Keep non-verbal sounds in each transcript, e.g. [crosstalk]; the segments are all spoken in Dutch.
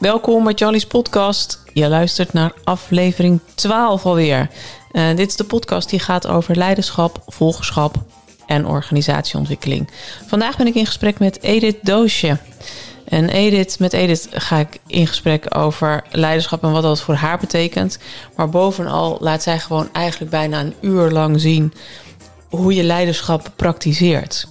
Welkom bij Charlie's podcast. Je luistert naar aflevering 12 alweer. Uh, dit is de podcast die gaat over leiderschap, volgerschap en organisatieontwikkeling. Vandaag ben ik in gesprek met Edith Doosje. En Edith, met Edith ga ik in gesprek over leiderschap en wat dat voor haar betekent. Maar bovenal laat zij gewoon eigenlijk bijna een uur lang zien hoe je leiderschap praktiseert.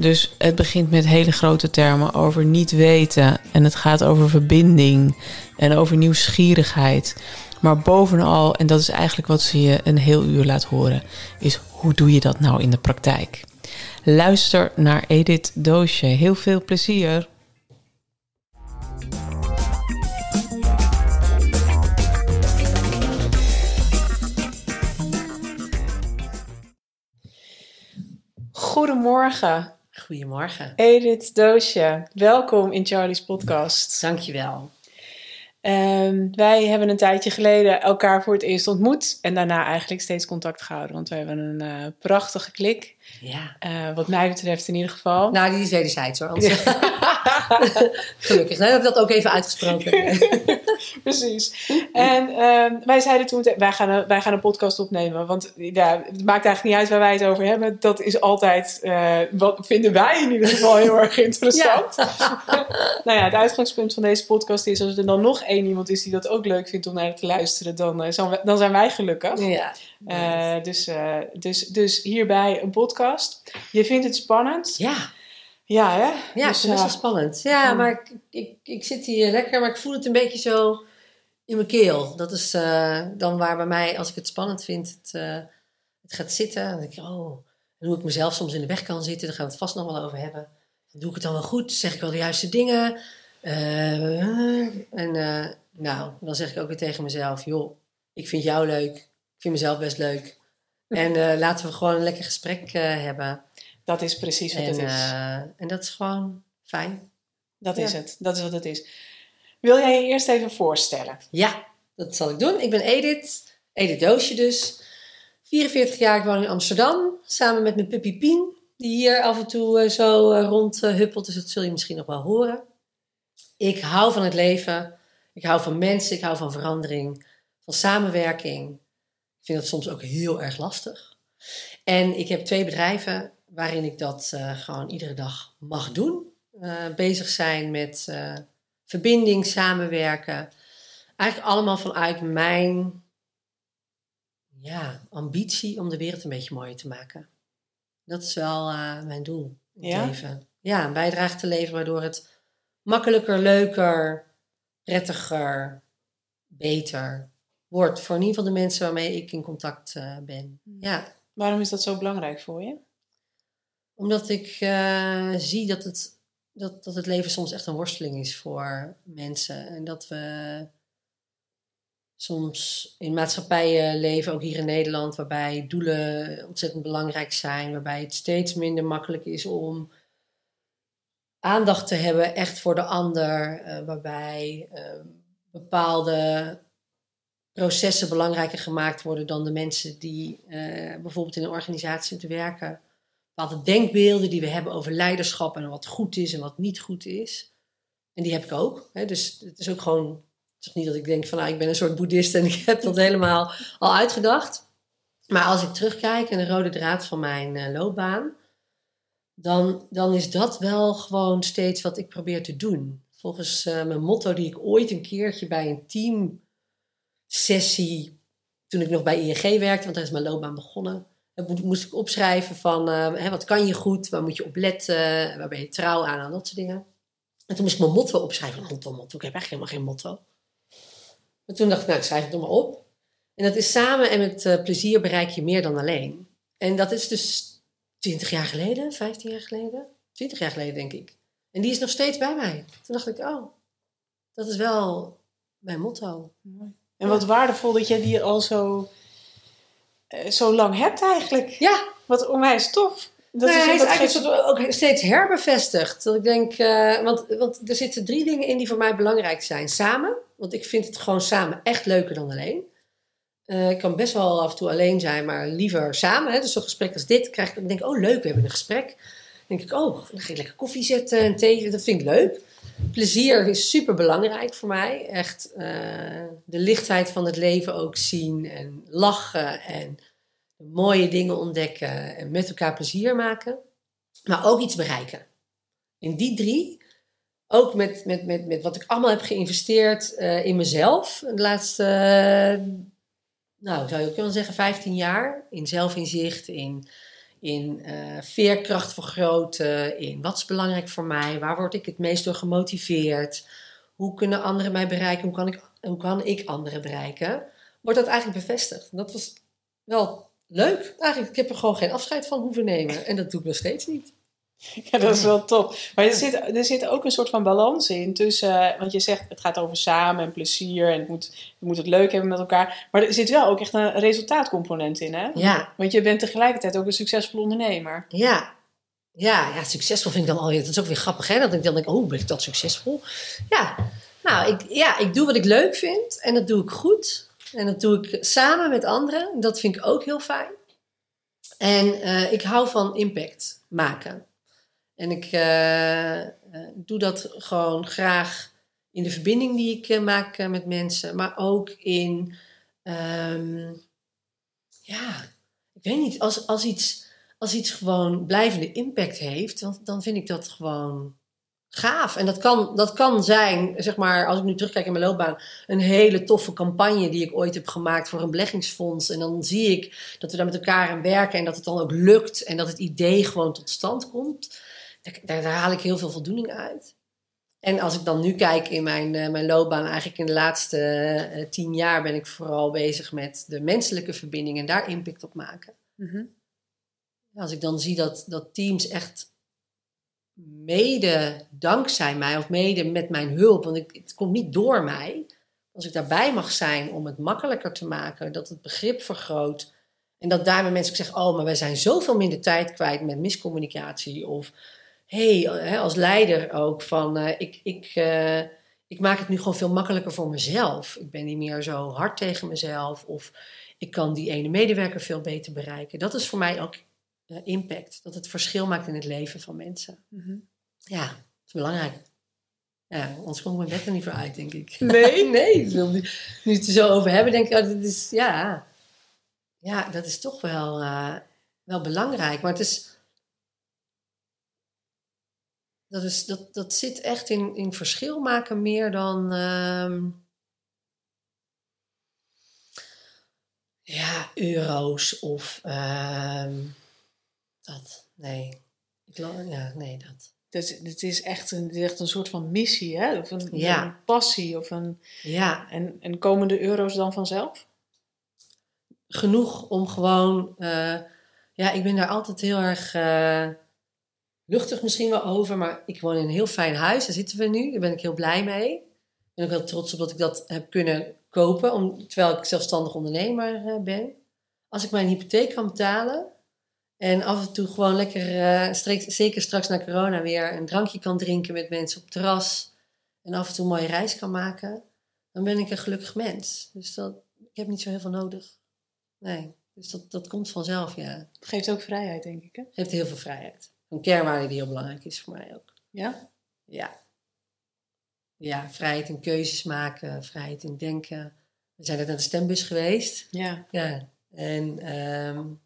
Dus het begint met hele grote termen over niet weten. En het gaat over verbinding en over nieuwsgierigheid. Maar bovenal, en dat is eigenlijk wat ze je een heel uur laat horen, is hoe doe je dat nou in de praktijk? Luister naar Edith Doosje. Heel veel plezier. Goedemorgen. Goedemorgen. Edith Doosje, welkom in Charlie's podcast. Dankjewel. Um, wij hebben een tijdje geleden elkaar voor het eerst ontmoet en daarna eigenlijk steeds contact gehouden, want we hebben een uh, prachtige klik. Ja. Uh, wat mij betreft in ieder geval. Nou, die is wederzijds hoor. [laughs] Gelukkig, nou, heb ik dat ook even uitgesproken. [laughs] Precies. En uh, wij zeiden toen, wij gaan, een, wij gaan een podcast opnemen. Want ja, het maakt eigenlijk niet uit waar wij het over hebben. Dat is altijd, uh, wat vinden wij in ieder geval heel erg interessant. Ja. [laughs] nou ja, het uitgangspunt van deze podcast is, als er dan nog één iemand is die dat ook leuk vindt om naar te luisteren, dan, uh, dan zijn wij gelukkig. Ja. Dus, dus, dus hierbij een podcast. Je vindt het spannend. Ja. Ja, hè? Ja, dus, best wel spannend. Ja, maar ik, ik, ik zit hier lekker, maar ik voel het een beetje zo in mijn keel. Dat is uh, dan waar bij mij, als ik het spannend vind, het, uh, het gaat zitten. Dan denk ik, oh, en hoe ik mezelf soms in de weg kan zitten, daar gaan we het vast nog wel over hebben. Doe ik het dan wel goed? Zeg ik wel de juiste dingen? Uh, en nou, dan zeg ik ook weer tegen mezelf, joh, ik vind jou leuk. Ik vind mezelf best leuk. En laten we gewoon een lekker gesprek hebben. Dat is precies wat en, het is. Uh, en dat is gewoon fijn. Dat is het. Dat is wat het is. Wil jij je eerst even voorstellen? Ja, dat zal ik doen. Ik ben Edith. Edith Doosje dus. 44 jaar, ik woon in Amsterdam. Samen met mijn puppy Pien. Die hier af en toe zo rond huppelt. Dus dat zul je misschien nog wel horen. Ik hou van het leven. Ik hou van mensen. Ik hou van verandering. Van samenwerking. Ik vind dat soms ook heel erg lastig. En ik heb twee bedrijven waarin ik dat uh, gewoon iedere dag mag doen. Uh, bezig zijn met uh, verbinding, samenwerken. Eigenlijk allemaal vanuit mijn ja, ambitie om de wereld een beetje mooier te maken. Dat is wel mijn doel in het ja? leven. Ja, een bijdrage te leveren waardoor het makkelijker, leuker, prettiger, beter wordt. Voor in ieder geval de mensen waarmee ik in contact ben. Ja. Waarom is dat zo belangrijk voor je? Omdat ik uh, zie dat het, dat, dat het leven soms echt een worsteling is voor mensen. En dat we soms in maatschappijen leven, ook hier in Nederland, waarbij doelen ontzettend belangrijk zijn. Waarbij het steeds minder makkelijk is om aandacht te hebben echt voor de ander. Uh, waarbij uh, bepaalde processen belangrijker gemaakt worden dan de mensen die bijvoorbeeld in een organisatie moeten werken bepaalde denkbeelden die we hebben over leiderschap en wat goed is en wat niet goed is. En die heb ik ook. Hè? Dus het is ook gewoon, het is niet dat ik denk van nou, ik ben een soort boeddhist en [laughs] ik heb dat helemaal al uitgedacht. Maar als ik terugkijk en de rode draad van mijn uh, loopbaan, dan, dan is dat wel gewoon steeds wat ik probeer te doen. Volgens uh, mijn motto die ik ooit een keertje bij een teamsessie, toen ik nog bij ING werkte, want daar is mijn loopbaan begonnen, moest ik opschrijven van uh, hè, wat kan je goed, waar moet je op letten, waar ben je trouw aan en dat soort dingen. En toen moest ik mijn motto opschrijven. Motto, motto. Ik heb echt helemaal geen motto. Maar toen dacht ik, nou, ik schrijf het toch maar op. En dat is samen en met uh, plezier bereik je meer dan alleen. En dat is dus 20 jaar geleden, 15 jaar geleden, 20 jaar geleden denk ik. En die is nog steeds bij mij. Toen dacht ik, oh, dat is wel mijn motto. En wat waardevol dat jij die al zo zo lang hebt eigenlijk. Ja. Wat onwijs tof. Dat nee, is, hij is eigenlijk geeft... ook steeds herbevestigd. Dat ik denk, uh, want, want er zitten drie dingen in die voor mij belangrijk zijn. Samen, want ik vind het gewoon samen echt leuker dan alleen. Uh, ik kan best wel af en toe alleen zijn, maar liever samen. Hè? Dus zo'n gesprek als dit krijg ik, dan denk ik, oh leuk, we hebben een gesprek. Dan denk ik, oh, dan ga ik lekker koffie zetten en thee, dat vind ik leuk. Plezier is super belangrijk voor mij. Echt eh, de lichtheid van het leven ook zien en lachen en mooie dingen ontdekken en met elkaar plezier maken. Maar ook iets bereiken. In die drie, ook met, met, met, met wat ik allemaal heb geïnvesteerd uh, in mezelf. De laatste, nou zou je ook kunnen zeggen, 15 jaar. In zelfinzicht, in in uh, veerkracht vergroten, in wat is belangrijk voor mij, waar word ik het meest door gemotiveerd, hoe kunnen anderen mij bereiken, hoe kan ik, hoe kan ik anderen bereiken, wordt dat eigenlijk bevestigd. dat was wel leuk eigenlijk. Ik heb er gewoon geen afscheid van hoeven nemen en dat doe ik nog steeds niet. [laughs] Ja, dat is wel top. Maar er zit, er zit ook een soort van balans in tussen, want je zegt het gaat over samen en plezier en het moet, je moet het leuk hebben met elkaar. Maar er zit wel ook echt een resultaatcomponent in, hè? Ja. Want je bent tegelijkertijd ook een succesvol ondernemer. Ja. Ja, ja, succesvol vind ik dan alweer. Dat is ook weer grappig, hè? Dat ik dan denk, oh, ben ik dat succesvol? Ja, nou, ik, ja, ik doe wat ik leuk vind en dat doe ik goed. En dat doe ik samen met anderen. Dat vind ik ook heel fijn. En uh, ik hou van impact maken. En ik uh, doe dat gewoon graag in de verbinding die ik uh, maak met mensen, maar ook in, um, ja, ik weet niet, als, als, iets, als iets gewoon blijvende impact heeft, dan, dan vind ik dat gewoon gaaf. En dat kan, dat kan zijn, zeg maar, als ik nu terugkijk in mijn loopbaan, een hele toffe campagne die ik ooit heb gemaakt voor een beleggingsfonds. En dan zie ik dat we daar met elkaar aan werken en dat het dan ook lukt en dat het idee gewoon tot stand komt daar, daar, haal ik heel veel voldoening uit. En als ik dan nu kijk in mijn, uh, mijn loopbaan, eigenlijk in de laatste uh, tien jaar ben ik vooral bezig met de menselijke verbinding en daar impact op maken. Mm-hmm. Als ik dan zie dat, dat teams echt mede dankzij mij of mede met mijn hulp, want ik, het komt niet door mij, als ik daarbij mag zijn om het makkelijker te maken, dat het begrip vergroot. En dat daarmee mensen zeggen, oh, maar wij zijn zoveel minder tijd kwijt met miscommunicatie of hey, als leider ook van uh, ik, ik, uh, ik maak het nu gewoon veel makkelijker voor mezelf. Ik ben niet meer zo hard tegen mezelf of ik kan die ene medewerker veel beter bereiken. Dat is voor mij ook uh, impact, dat het verschil maakt in het leven van mensen. Mm-hmm. Ja, dat is belangrijk. Ja, anders kom ik mijn bed er niet voor uit, denk ik. [laughs] Nee? nee, ik wil nu, nu het er zo over hebben, denk ik, oh, dat is, ja, ja, dat is toch wel, wel belangrijk. Maar het is, dat, is, dat, dat zit echt in, in verschil maken meer dan. Uh, ja, euro's of. Uh, dat. Nee. Ik, ja, nee, dat. Dus het is echt een, is echt een soort van missie, hè? Of een, ja. een passie. Of een, ja. En, en komen de euro's dan vanzelf? Genoeg om gewoon. Uh, ja, ik ben daar altijd heel erg. Luchtig misschien wel over, maar ik woon in een heel fijn huis. Daar zitten we nu. Daar ben ik heel blij mee. Ik ben ook heel trots op dat ik dat heb kunnen kopen, om, terwijl ik zelfstandig ondernemer uh, ben. Als ik mijn hypotheek kan betalen en af en toe gewoon lekker, uh, zeker straks na corona weer, een drankje kan drinken met mensen op het terras en af en toe een mooie reis kan maken, dan ben ik een gelukkig mens. Dus dat, ik heb niet zo heel veel nodig. Nee, dus dat, dat komt vanzelf, ja. Het geeft ook vrijheid, denk ik, hè? Het geeft heel veel vrijheid. Een kernwaarde die heel belangrijk is voor mij ook. Ja? Ja. Ja, vrijheid in keuzes maken, vrijheid in denken. We zijn net naar de stembus geweest. Ja. Ja. En um,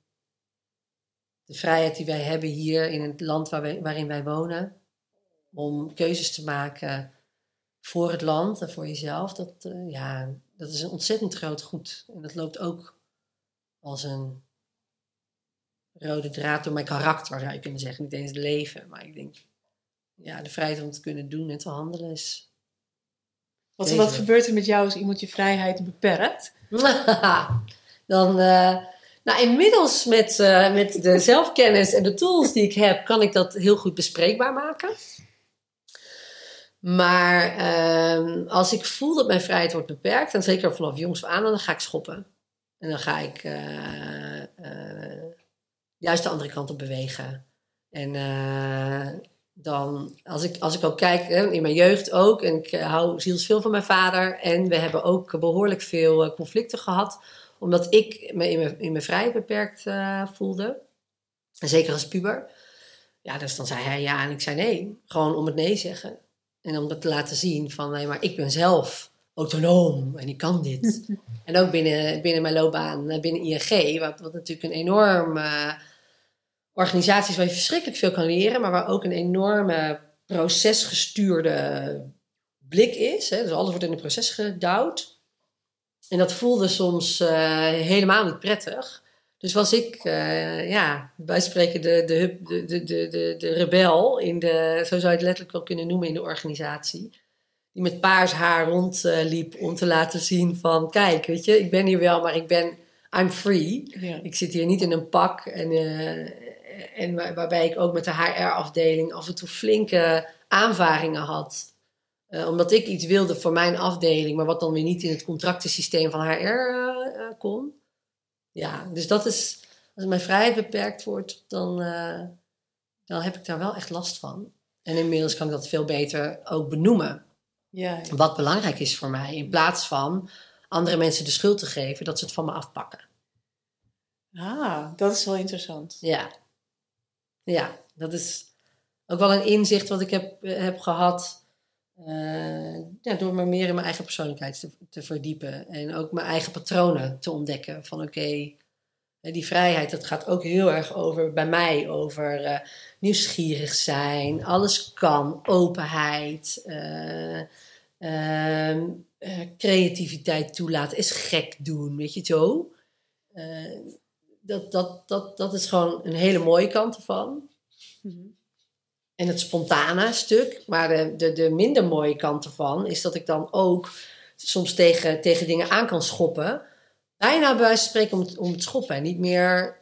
de vrijheid die wij hebben hier in het land waar wij, waarin wij wonen, om keuzes te maken voor het land en voor jezelf, dat, uh, ja, dat is een ontzettend groot goed. En dat loopt ook als een rode draad door mijn karakter, zou je kunnen zeggen. Niet eens het leven, maar ik denk, ja, de vrijheid om te kunnen doen en te handelen is. Wat, wat gebeurt er met jou als iemand je vrijheid beperkt? [laughs] Dan, uh, nou, inmiddels met, uh, met de zelfkennis en de tools die ik heb, kan ik dat heel goed bespreekbaar maken. Maar uh, als ik voel dat mijn vrijheid wordt beperkt, en zeker vanaf jongs af aan, dan ga ik schoppen. En dan ga ik uh, juist de andere kant op bewegen. En uh, dan, als ik, als ik ook kijk, hè, in mijn jeugd ook, en ik uh, hou zielsveel van mijn vader. En we hebben ook behoorlijk veel uh, conflicten gehad, omdat ik me in mijn, in mijn vrijheid beperkt voelde. En zeker als puber. Ja, dus dan zei hij ja en ik zei nee. Gewoon om het nee zeggen. En om dat te laten zien van, nee, maar ik ben zelf autonoom en ik kan dit. [laughs] en ook binnen, binnen mijn loopbaan, eh, binnen ING, wat, wat natuurlijk een enorm uh, organisatie is waar je verschrikkelijk veel kan leren, maar waar ook een enorme procesgestuurde blik is. Hè? Dus alles wordt in een proces gedouwd. En dat voelde soms uh, helemaal niet prettig. Dus was ik, uh, ja, wij spreken de, de, de, de, de, de rebel, in de, zo zou je het letterlijk wel kunnen noemen in de organisatie. Die met paars haar rondliep uh, om te laten zien van, kijk, weet je, ik ben hier wel, maar ik ben, I'm free. Ja. Ik zit hier niet in een pak. En, uh, en waar, waarbij ik ook met de HR-afdeling af en toe flinke aanvaringen had. Uh, omdat ik iets wilde voor mijn afdeling, maar wat dan weer niet in het contractensysteem van HR kon. Ja, dus dat is, als mijn vrijheid beperkt wordt, dan, uh, dan heb ik daar wel echt last van. En inmiddels kan ik dat veel beter ook benoemen. Ja, ja. Wat belangrijk is voor mij, in plaats van andere mensen de schuld te geven dat ze het van me afpakken. Ah, dat is wel interessant. Ja, ja dat is ook wel een inzicht wat ik heb, heb gehad. Uh, ja, door me meer in mijn eigen persoonlijkheid te, te, verdiepen. En ook mijn eigen patronen te ontdekken. Van oké, die vrijheid, dat gaat ook heel erg over bij mij over uh, nieuwsgierig zijn. Alles kan, openheid, uh, creativiteit toelaten, is gek doen, weet je zo. Dat, dat, dat, dat is gewoon een hele mooie kant ervan. Mm -hmm en het spontane stuk. Maar de, de, de minder mooie kant ervan is dat ik dan ook soms tegen, tegen dingen aan kan schoppen. Bijna bij wijze van spreken om het, om het schoppen. En niet meer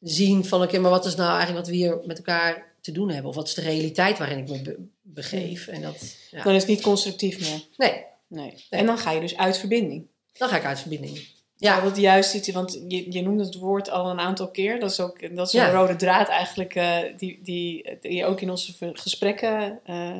zien van oké, maar wat is nou eigenlijk wat we hier met elkaar te doen hebben? Of wat is de realiteit waarin ik me begeef? En dat, ja. Dan is het niet constructief meer. Nee. nee. En dan ga je dus uit verbinding. Dan ga ik uit verbinding. Ja, want juist iets, want je, je noemde het woord al een aantal keer. Dat is ook dat is een rode draad eigenlijk, uh, die, die, die ook in onze gesprekken uh,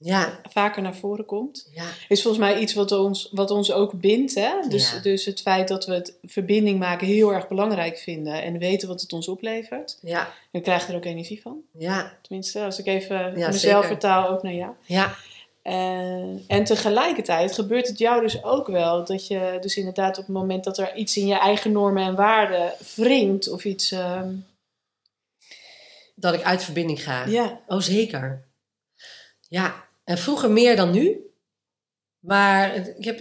ja. vaker naar voren komt. Ja. Is volgens mij iets wat ons, wat ons ook bindt. Hè? Dus, ja. dus het feit dat we het verbinding maken heel erg belangrijk vinden en weten wat het ons oplevert. Ja. Dan krijg je er ook energie van. Ja. Tenminste, als ik even mezelf zeker. vertaal ook naar jou. Ja. Uh, en tegelijkertijd gebeurt het jou dus ook wel dat je dus inderdaad op het moment dat er iets in je eigen normen en waarden wringt of iets. Uh... Dat ik uit verbinding ga. Ja. Oh, zeker. Ja, en vroeger meer dan nu. Maar ik heb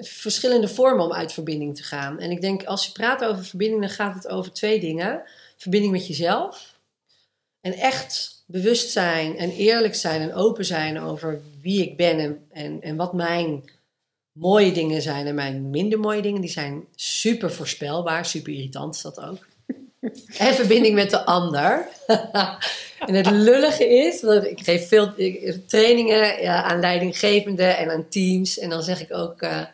verschillende vormen om uit verbinding te gaan. En ik denk, als je praat over verbinding, dan gaat het over twee dingen: verbinding met jezelf. En echt bewust zijn en eerlijk zijn en open zijn over wie ik ben en, en, en wat mijn mooie dingen zijn en mijn minder mooie dingen. Die zijn super voorspelbaar, super irritant is dat ook. [laughs] en verbinding met de ander. [laughs] en het lullige is, want ik geef veel trainingen ja, aan leidinggevenden en aan teams. En dan zeg ik ook, uh,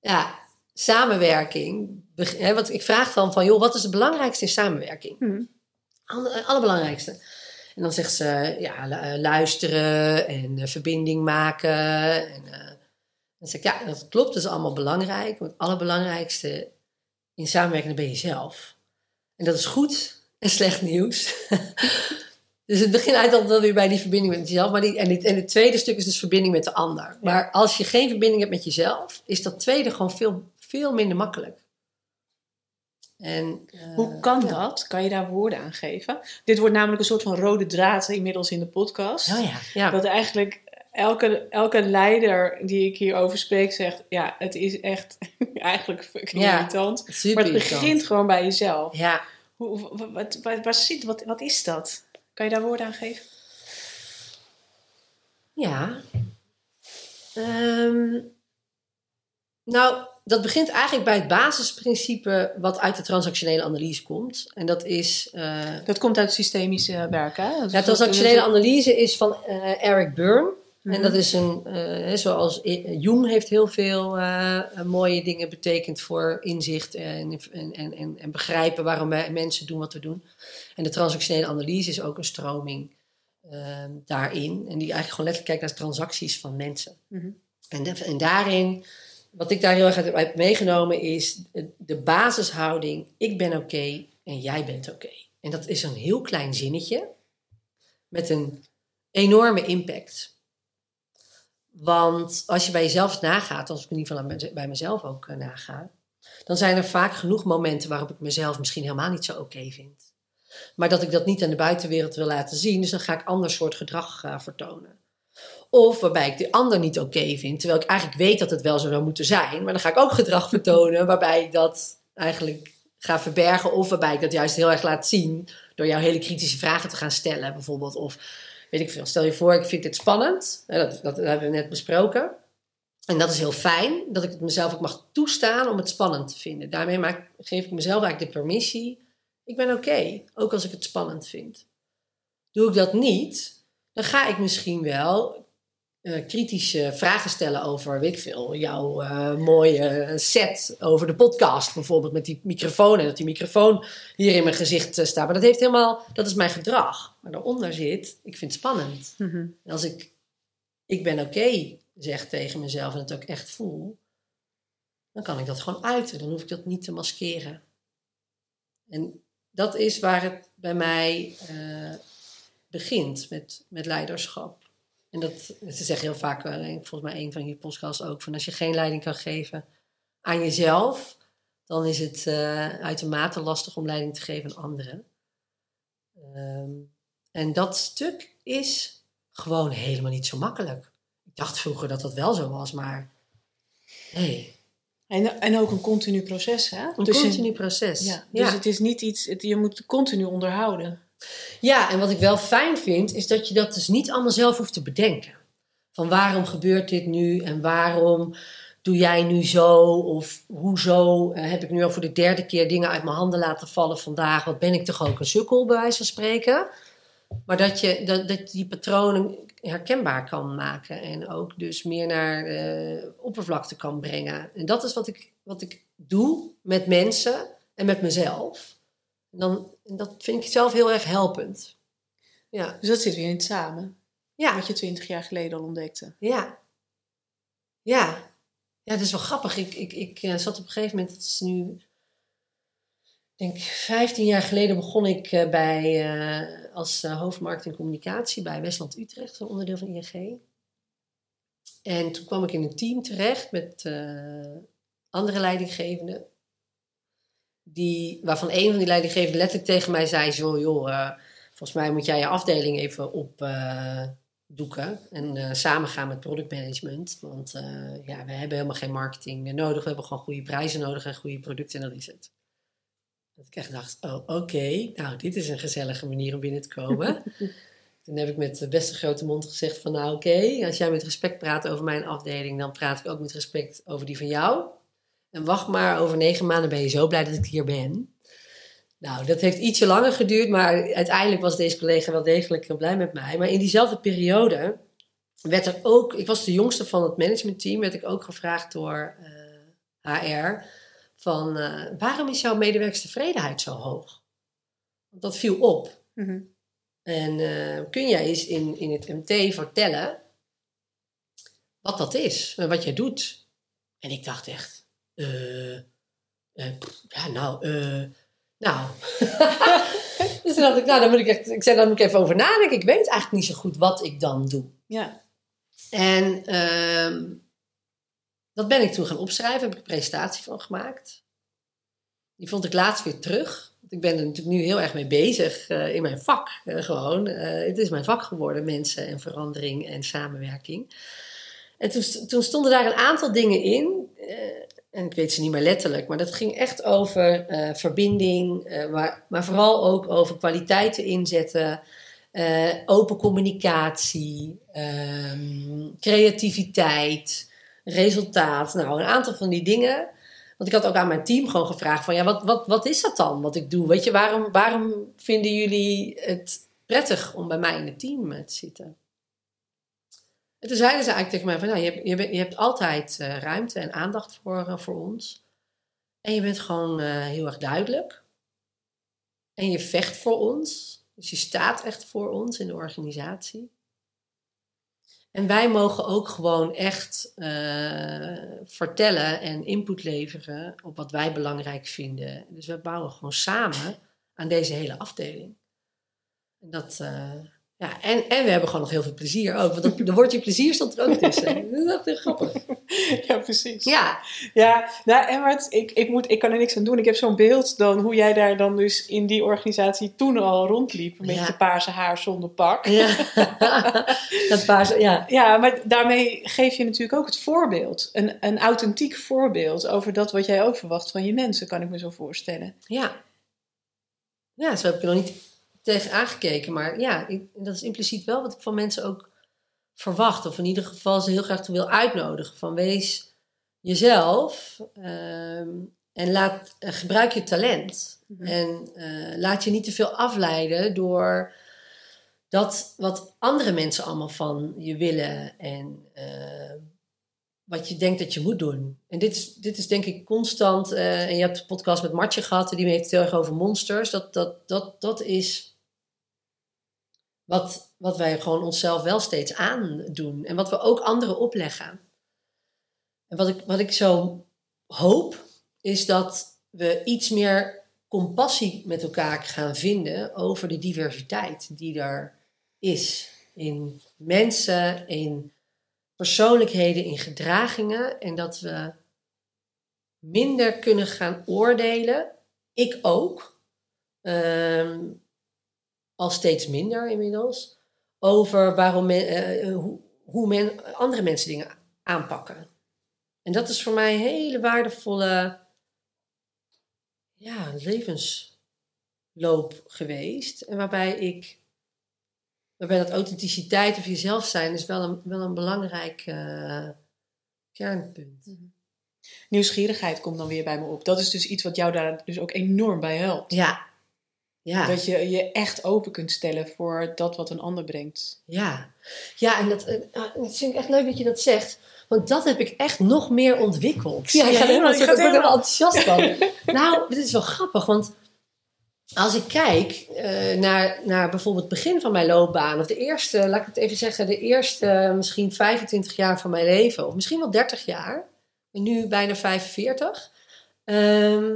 ja, samenwerking. Hè, want ik vraag dan van, joh, wat is het belangrijkste in samenwerking? Alle, allerbelangrijkste. En dan zegt ze, ja, eh, luisteren en uh, verbinding maken. En uh, dan zeg ik, ja, dat klopt, dat is allemaal belangrijk. Maar het allerbelangrijkste in samenwerking ben je zelf. En dat is goed en slecht nieuws. [laughs] dus het begint eigenlijk altijd weer bij die verbinding met jezelf. Maar die, en, en het tweede stuk is dus verbinding met de ander. Maar als je geen verbinding hebt met jezelf, is dat tweede gewoon veel, veel minder makkelijk. En, Hoe eh, kan dat? Kan je daar woorden aan geven? Dit wordt namelijk een soort van rode draad inmiddels in de podcast. Oh ja, ja. Dat eigenlijk elke, elke leider die ik hierover spreek zegt... ja, het is echt [laughs] eigenlijk fucking ja, irritant. Maar het begint gewoon bij jezelf. Ja. Hoe, wat, wat, zit, wat, wat is dat? Kan je daar woorden aan geven? Ja. Um, nou dat begint eigenlijk bij het basisprincipe wat uit de transactionele analyse komt. En dat is. Uh, dat komt uit systemische werk, hè? Ja, transactionele analyse is van uh, Eric Byrne. En mhm. dat is een, uh, zoals Jung heeft heel veel mooie dingen betekend voor inzicht en, en, en, en begrijpen waarom wij mensen doen wat we doen. En de transactionele analyse is ook een stroming daarin. En die eigenlijk gewoon letterlijk kijkt naar transacties van mensen. Mhm. en, en daarin wat ik daar heel erg uit heb meegenomen is de basishouding: ik ben oké en jij bent oké. En dat is een heel klein zinnetje met een enorme impact. Want als je bij jezelf nagaat, als ik in ieder geval bij mezelf ook uh, naga, dan zijn er vaak genoeg momenten waarop ik mezelf misschien helemaal niet zo oké vind. Maar dat ik dat niet aan de buitenwereld wil laten zien, dus dan ga ik ander soort gedrag uh, vertonen. Of waarbij ik de ander niet oké vind, terwijl ik eigenlijk weet dat het wel zo zou moeten zijn. Maar dan ga ik ook gedrag vertonen waarbij ik dat eigenlijk ga verbergen. Of waarbij ik dat juist heel erg laat zien door jou hele kritische vragen te gaan stellen, bijvoorbeeld. Of weet ik veel, stel je voor, ik vind dit spannend. Dat, dat, dat hebben we net besproken. En dat is heel fijn, dat ik het mezelf ook mag toestaan om het spannend te vinden. Daarmee maak, geef ik mezelf eigenlijk de permissie. Ik ben oké, ook als ik het spannend vind. Doe ik dat niet, dan ga ik misschien wel uh, kritische vragen stellen over, weet ik veel, jouw uh, mooie set over de podcast bijvoorbeeld met die microfoon en dat die microfoon hier in mijn gezicht uh, staat. Maar dat heeft helemaal, dat is mijn gedrag. Maar daaronder zit, ik vind het spannend. Mm -hmm. En als ik, ik ben oké okay, zeg tegen mezelf en het ook echt voel, dan kan ik dat gewoon uiten. Dan hoef ik dat niet te maskeren. En dat is waar het bij mij begint met, met leiderschap. En dat, ze zeggen heel vaak, volgens mij een van je podcasts ook, van als je geen leiding kan geven aan jezelf, dan is het uh, uitermate lastig om leiding te geven aan anderen. Um, en dat stuk is gewoon helemaal niet zo makkelijk. Ik dacht vroeger dat dat wel zo was, maar nee. En, en ook een continu proces, hè? Een dus continu proces. Ja, dus ja. het is niet iets, het, je moet continu onderhouden. Ja, en wat ik wel fijn vind, is dat je dat dus niet allemaal zelf hoeft te bedenken. Van waarom gebeurt dit nu en waarom doe jij nu zo? Of hoezo uh, heb ik nu al voor de derde keer dingen uit mijn handen laten vallen vandaag? Wat ben ik toch ook een sukkel, bij wijze van spreken? Maar dat je dat, dat die patronen herkenbaar kan maken en ook dus meer naar de oppervlakte kan brengen. En dat is wat ik, wat ik doe met mensen en met mezelf dan, dat vind ik zelf heel erg helpend. Ja. Dus dat zit weer in het samen. Ja. Wat je twintig jaar geleden al ontdekte. Ja. Ja. Ja, dat is wel grappig. Ik, ik, ik uh, zat op een gegeven moment, het is nu, ik denk 15 jaar geleden begon ik uh, bij, uh, als hoofdmarkt en communicatie bij Westland Utrecht, een onderdeel van ING. En toen kwam ik in een team terecht met andere leidinggevenden die, waarvan een van die leidinggevenden letterlijk tegen mij zei: Joh, joh uh, volgens mij moet jij je afdeling even opdoeken uh, en uh, samen gaan met productmanagement. Want ja, we hebben helemaal geen marketing nodig. We hebben gewoon goede prijzen nodig en goede producten en dat is het. Dat ik echt dacht: Oh, oké, nou, dit is een gezellige manier om binnen te komen. [laughs] Toen heb ik met de beste grote mond gezegd: van nou, oké, als jij met respect praat over mijn afdeling, dan praat ik ook met respect over die van jou. En wacht maar, over negen maanden ben je zo blij dat ik hier ben. Nou, dat heeft ietsje langer geduurd, maar uiteindelijk was deze collega wel degelijk heel blij met mij. Maar in diezelfde periode werd er ook, ik was de jongste van het managementteam, werd ik ook gevraagd door HR eh, van uh, waarom is jouw medewerkstevredenheid zo hoog? Want dat viel op. Mhm. En uh, kun jij eens in, in het MT vertellen wat dat is en wat jij doet? En ik dacht echt, uh, ja, nou, uh, nou. [laughs] dus toen dacht ik, nou, dan moet ik echt, ik zei, dan moet ik even over nadenken. Ik weet eigenlijk niet zo goed wat ik dan doe. Ja. En uh, dat ben ik toen gaan opschrijven, heb ik een presentatie van gemaakt. Die vond ik laatst weer terug. Want ik ben er natuurlijk nu heel erg mee bezig uh, in mijn vak. gewoon. het is mijn vak geworden, mensen en verandering en samenwerking. En toen, toen stonden daar een aantal dingen in en ik weet ze niet meer letterlijk, maar dat ging echt over uh, verbinding, maar, maar vooral ook over kwaliteiten inzetten, uh, open communicatie, um, creativiteit, resultaat. Nou, een aantal van die dingen. Want ik had ook aan mijn team gewoon gevraagd van, ja, wat, wat, wat is dat dan wat ik doe? Weet je, waarom, waarom vinden jullie het prettig om bij mij in het team te zitten? En toen zeiden ze eigenlijk tegen mij van, nou, je, je, je hebt altijd uh, ruimte en aandacht voor, uh, voor ons. En je bent gewoon uh, heel erg duidelijk. En je vecht voor ons. Dus je staat echt voor ons in de organisatie. En wij mogen ook gewoon echt vertellen en input leveren op wat wij belangrijk vinden. Dus we bouwen gewoon samen aan deze hele afdeling. En dat, Ja, en, en we hebben gewoon nog heel veel plezier ook. Want dat, dan wordt je plezier stond er ook tussen. [laughs] Dat is echt heel grappig. Ja, precies. Ja, Ja, nou, en wat, ik, ik, moet, ik kan er niks aan doen. Ik heb zo'n beeld dan hoe jij daar dan dus in die organisatie toen al rondliep. Met Ja. je paarse haar zonder pak. ja. [laughs] dat paars, ja. Ja, maar daarmee geef je natuurlijk ook het voorbeeld. Een, een authentiek voorbeeld over dat wat jij ook verwacht van je mensen, kan ik me zo voorstellen. Ja. Ja, zo heb ik nog niet tegen aangekeken. Maar ja, ik- dat is impliciet wel wat ik van mensen ook verwacht. Of in ieder geval ze heel graag toe wil uitnodigen. Van wees jezelf ehm, en laat, eh, gebruik je talent. En eh, laat je niet te veel afleiden door dat wat andere mensen allemaal van je willen. En eh, wat je denkt dat je moet doen. En dit is, dit is denk ik constant. en je hebt de podcast met Martje gehad, en die heeft het heel erg over monsters. Dat, dat, dat, dat is wat, wat wij gewoon onszelf wel steeds aandoen. En wat we ook anderen opleggen. En wat ik, wat ik zo hoop, is dat we iets meer compassie met elkaar gaan vinden over de diversiteit die er is. In mensen, in persoonlijkheden, in gedragingen. En dat we minder kunnen gaan oordelen. Ik ook. ehm, al steeds minder inmiddels. Over waarom men, eh, hoe, hoe men, andere mensen dingen aanpakken. En dat is voor mij een hele waardevolle ja, levensloop geweest. En waarbij ik, waarbij dat authenticiteit of jezelf zijn is wel een, wel een belangrijk eh, kernpunt. Nieuwsgierigheid komt dan weer bij me op. Dat is dus iets wat jou daar dus ook enorm bij helpt. Ja, ja. Dat je je echt open kunt stellen voor dat wat een ander brengt. Ja, ja en dat, eh, ah, dat vind ik echt leuk dat je dat zegt. Want dat heb ik echt nog meer ontwikkeld. Ja, ik ga helemaal- ik er helemaal- enthousiast van. [laughs] nou, dit is wel grappig, want als ik kijk eh, naar, naar bijvoorbeeld het begin van mijn loopbaan, of de eerste, laat ik het even zeggen, de eerste eh, misschien 25 jaar van mijn leven, of misschien wel 30 jaar, en nu bijna 45, ehm,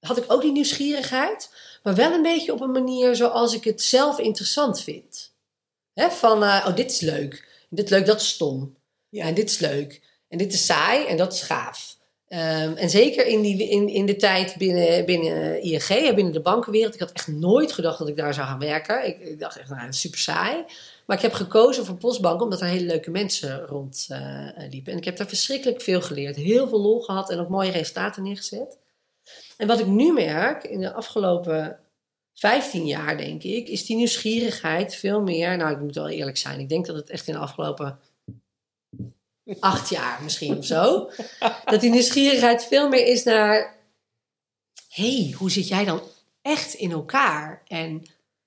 had ik ook die nieuwsgierigheid, maar wel een beetje op een manier zoals ik het zelf interessant vind. Hè, van, eh, oh, dit is leuk. Dit is leuk, dat is stom. Ja. En dit is leuk. En dit is saai en dat is gaaf. Ehm, en zeker in, die, in, in de tijd binnen, binnen ING, hè, binnen de bankenwereld. Ik had echt nooit gedacht dat ik daar zou gaan werken. Ik, ik dacht echt, nou, super saai. Maar ik heb gekozen voor Postbank omdat er hele leuke mensen rondliepen. en ik heb daar verschrikkelijk veel geleerd. Heel veel lol gehad en ook mooie resultaten neergezet. En wat ik nu merk in de afgelopen 15 jaar, denk ik, is die nieuwsgierigheid veel meer. Nou, ik moet wel eerlijk zijn. Ik denk dat het echt in de afgelopen acht jaar misschien of zo. [laughs] Dat die nieuwsgierigheid veel meer is naar. hey, hoe zit jij dan echt in elkaar? En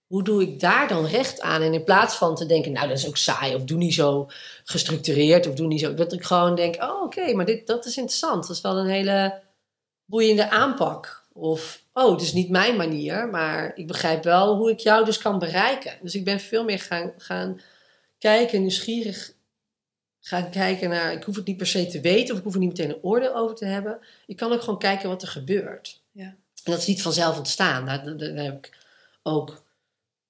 hoe doe ik daar dan recht aan? En in plaats van te denken, nou, dat is ook saai, of doe niet zo gestructureerd, of doe niet zo. Dat ik gewoon denk, oh, oké, maar dit, dat is interessant. Dat is wel een hele boeiende aanpak. Of, oh, het is niet mijn manier, maar ik begrijp wel hoe ik jou dus kan bereiken. Dus ik ben veel meer gaan, gaan kijken, nieuwsgierig gaan kijken naar. Ik hoef het niet per se te weten, of ik hoef er niet meteen een oordeel over te hebben. Ik kan ook gewoon kijken wat er gebeurt. Ja. En dat is niet vanzelf ontstaan. Daar, daar, daar heb ik ook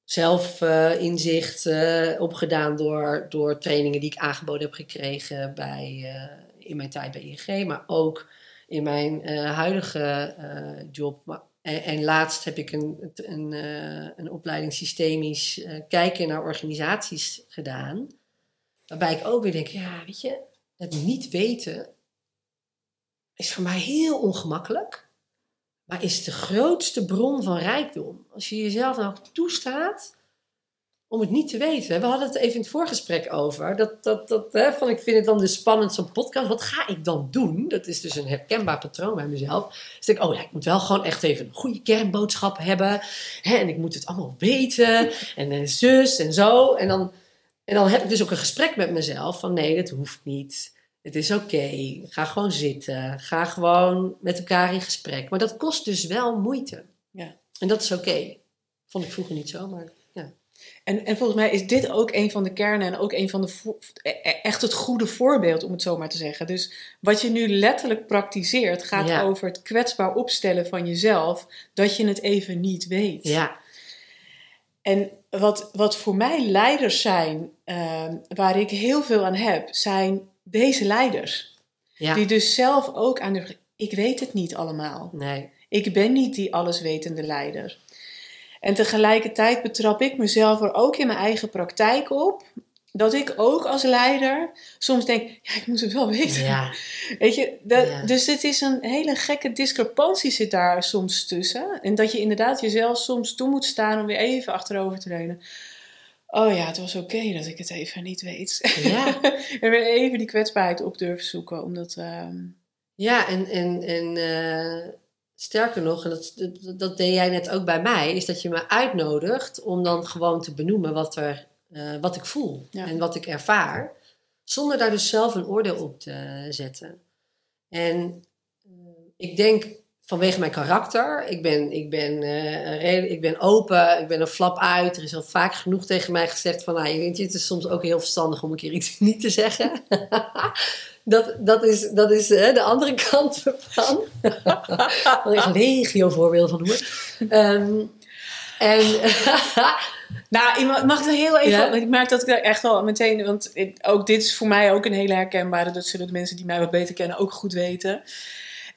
zelf eh, inzicht eh, opgedaan door, door trainingen die ik aangeboden heb gekregen bij, eh, in mijn tijd bij ING, maar ook in mijn eh, huidige eh, job. Maar, en, laatst heb ik een, een, eh, een opleiding systemisch kijken naar organisaties gedaan. Waarbij ik ook weer denk, ja, weet je, het niet weten is voor mij heel ongemakkelijk. Maar is de grootste bron van rijkdom. Als je jezelf nou toestaat om het niet te weten. We hadden het even in het voorgesprek over. Dat, dat, dat, hè, van, ik vind het dan dus spannend zo'n podcast. Wat ga ik dan doen? Dat is dus een herkenbaar patroon bij mezelf. Dus ik oh ja, ik moet wel gewoon echt even een goede kernboodschap hebben. Hè, en ik moet het allemaal weten. [laughs] En zus en zo. En dan, en dan heb ik dus ook een gesprek met mezelf. Van nee, dat hoeft niet. Het is oké. Ga gewoon zitten. Ga gewoon met elkaar in gesprek. Maar dat kost dus wel moeite. Ja. En dat is oké. Vond ik vroeger niet zo, maar. En, en volgens mij is dit ook een van de kernen en ook een van de e- e- echt het goede voorbeeld, om het zo maar te zeggen. Dus wat je nu letterlijk praktiseert, gaat Ja. over het kwetsbaar opstellen van jezelf, dat je het even niet weet. Ja, En wat, wat voor mij leiders zijn, ehm, waar ik heel veel aan heb, zijn deze leiders. Ja. Die dus zelf ook aan de. Ik weet het niet allemaal. Nee. Ik ben niet die alleswetende leider. En tegelijkertijd betrap ik mezelf er ook in mijn eigen praktijk op. Dat ik ook als leider soms denk, ja, ik moet het wel weten. Ja. [laughs] Weet je, dat, Ja. dus het is een hele gekke discrepantie zit daar soms tussen. En dat je inderdaad jezelf soms toe moet staan om weer even achterover te leunen. Oh ja, het was oké dat ik het even niet weet. Ja. [laughs] en weer even die kwetsbaarheid op durven zoeken. Omdat, ehm, Ja, en, en, en eh, sterker nog, en dat, dat, dat deed jij net ook bij mij, is dat je me uitnodigt om dan gewoon te benoemen wat, er, eh, wat ik voel Ja. en wat ik ervaar, zonder daar dus zelf een oordeel op te zetten. En eh, ik denk vanwege mijn karakter, ik ben, ik, ben, redelijk- ik ben open, ik ben een flap uit. Er is al vaak genoeg tegen mij gezegd van, nou, weet je, het is soms ook heel verstandig om een keer iets [laughs] niet te zeggen. Dat, dat is, dat is eh, de andere [laughs] kant ervan. Daar is legio voorbeelden van noemen. Ehm, en [laughs] Nou, mag ik er heel even... Ja? Ik merk dat ik daar echt wel meteen... Want ook dit is voor mij ook een hele herkenbare. Dat zullen de mensen die mij wat beter kennen ook goed weten.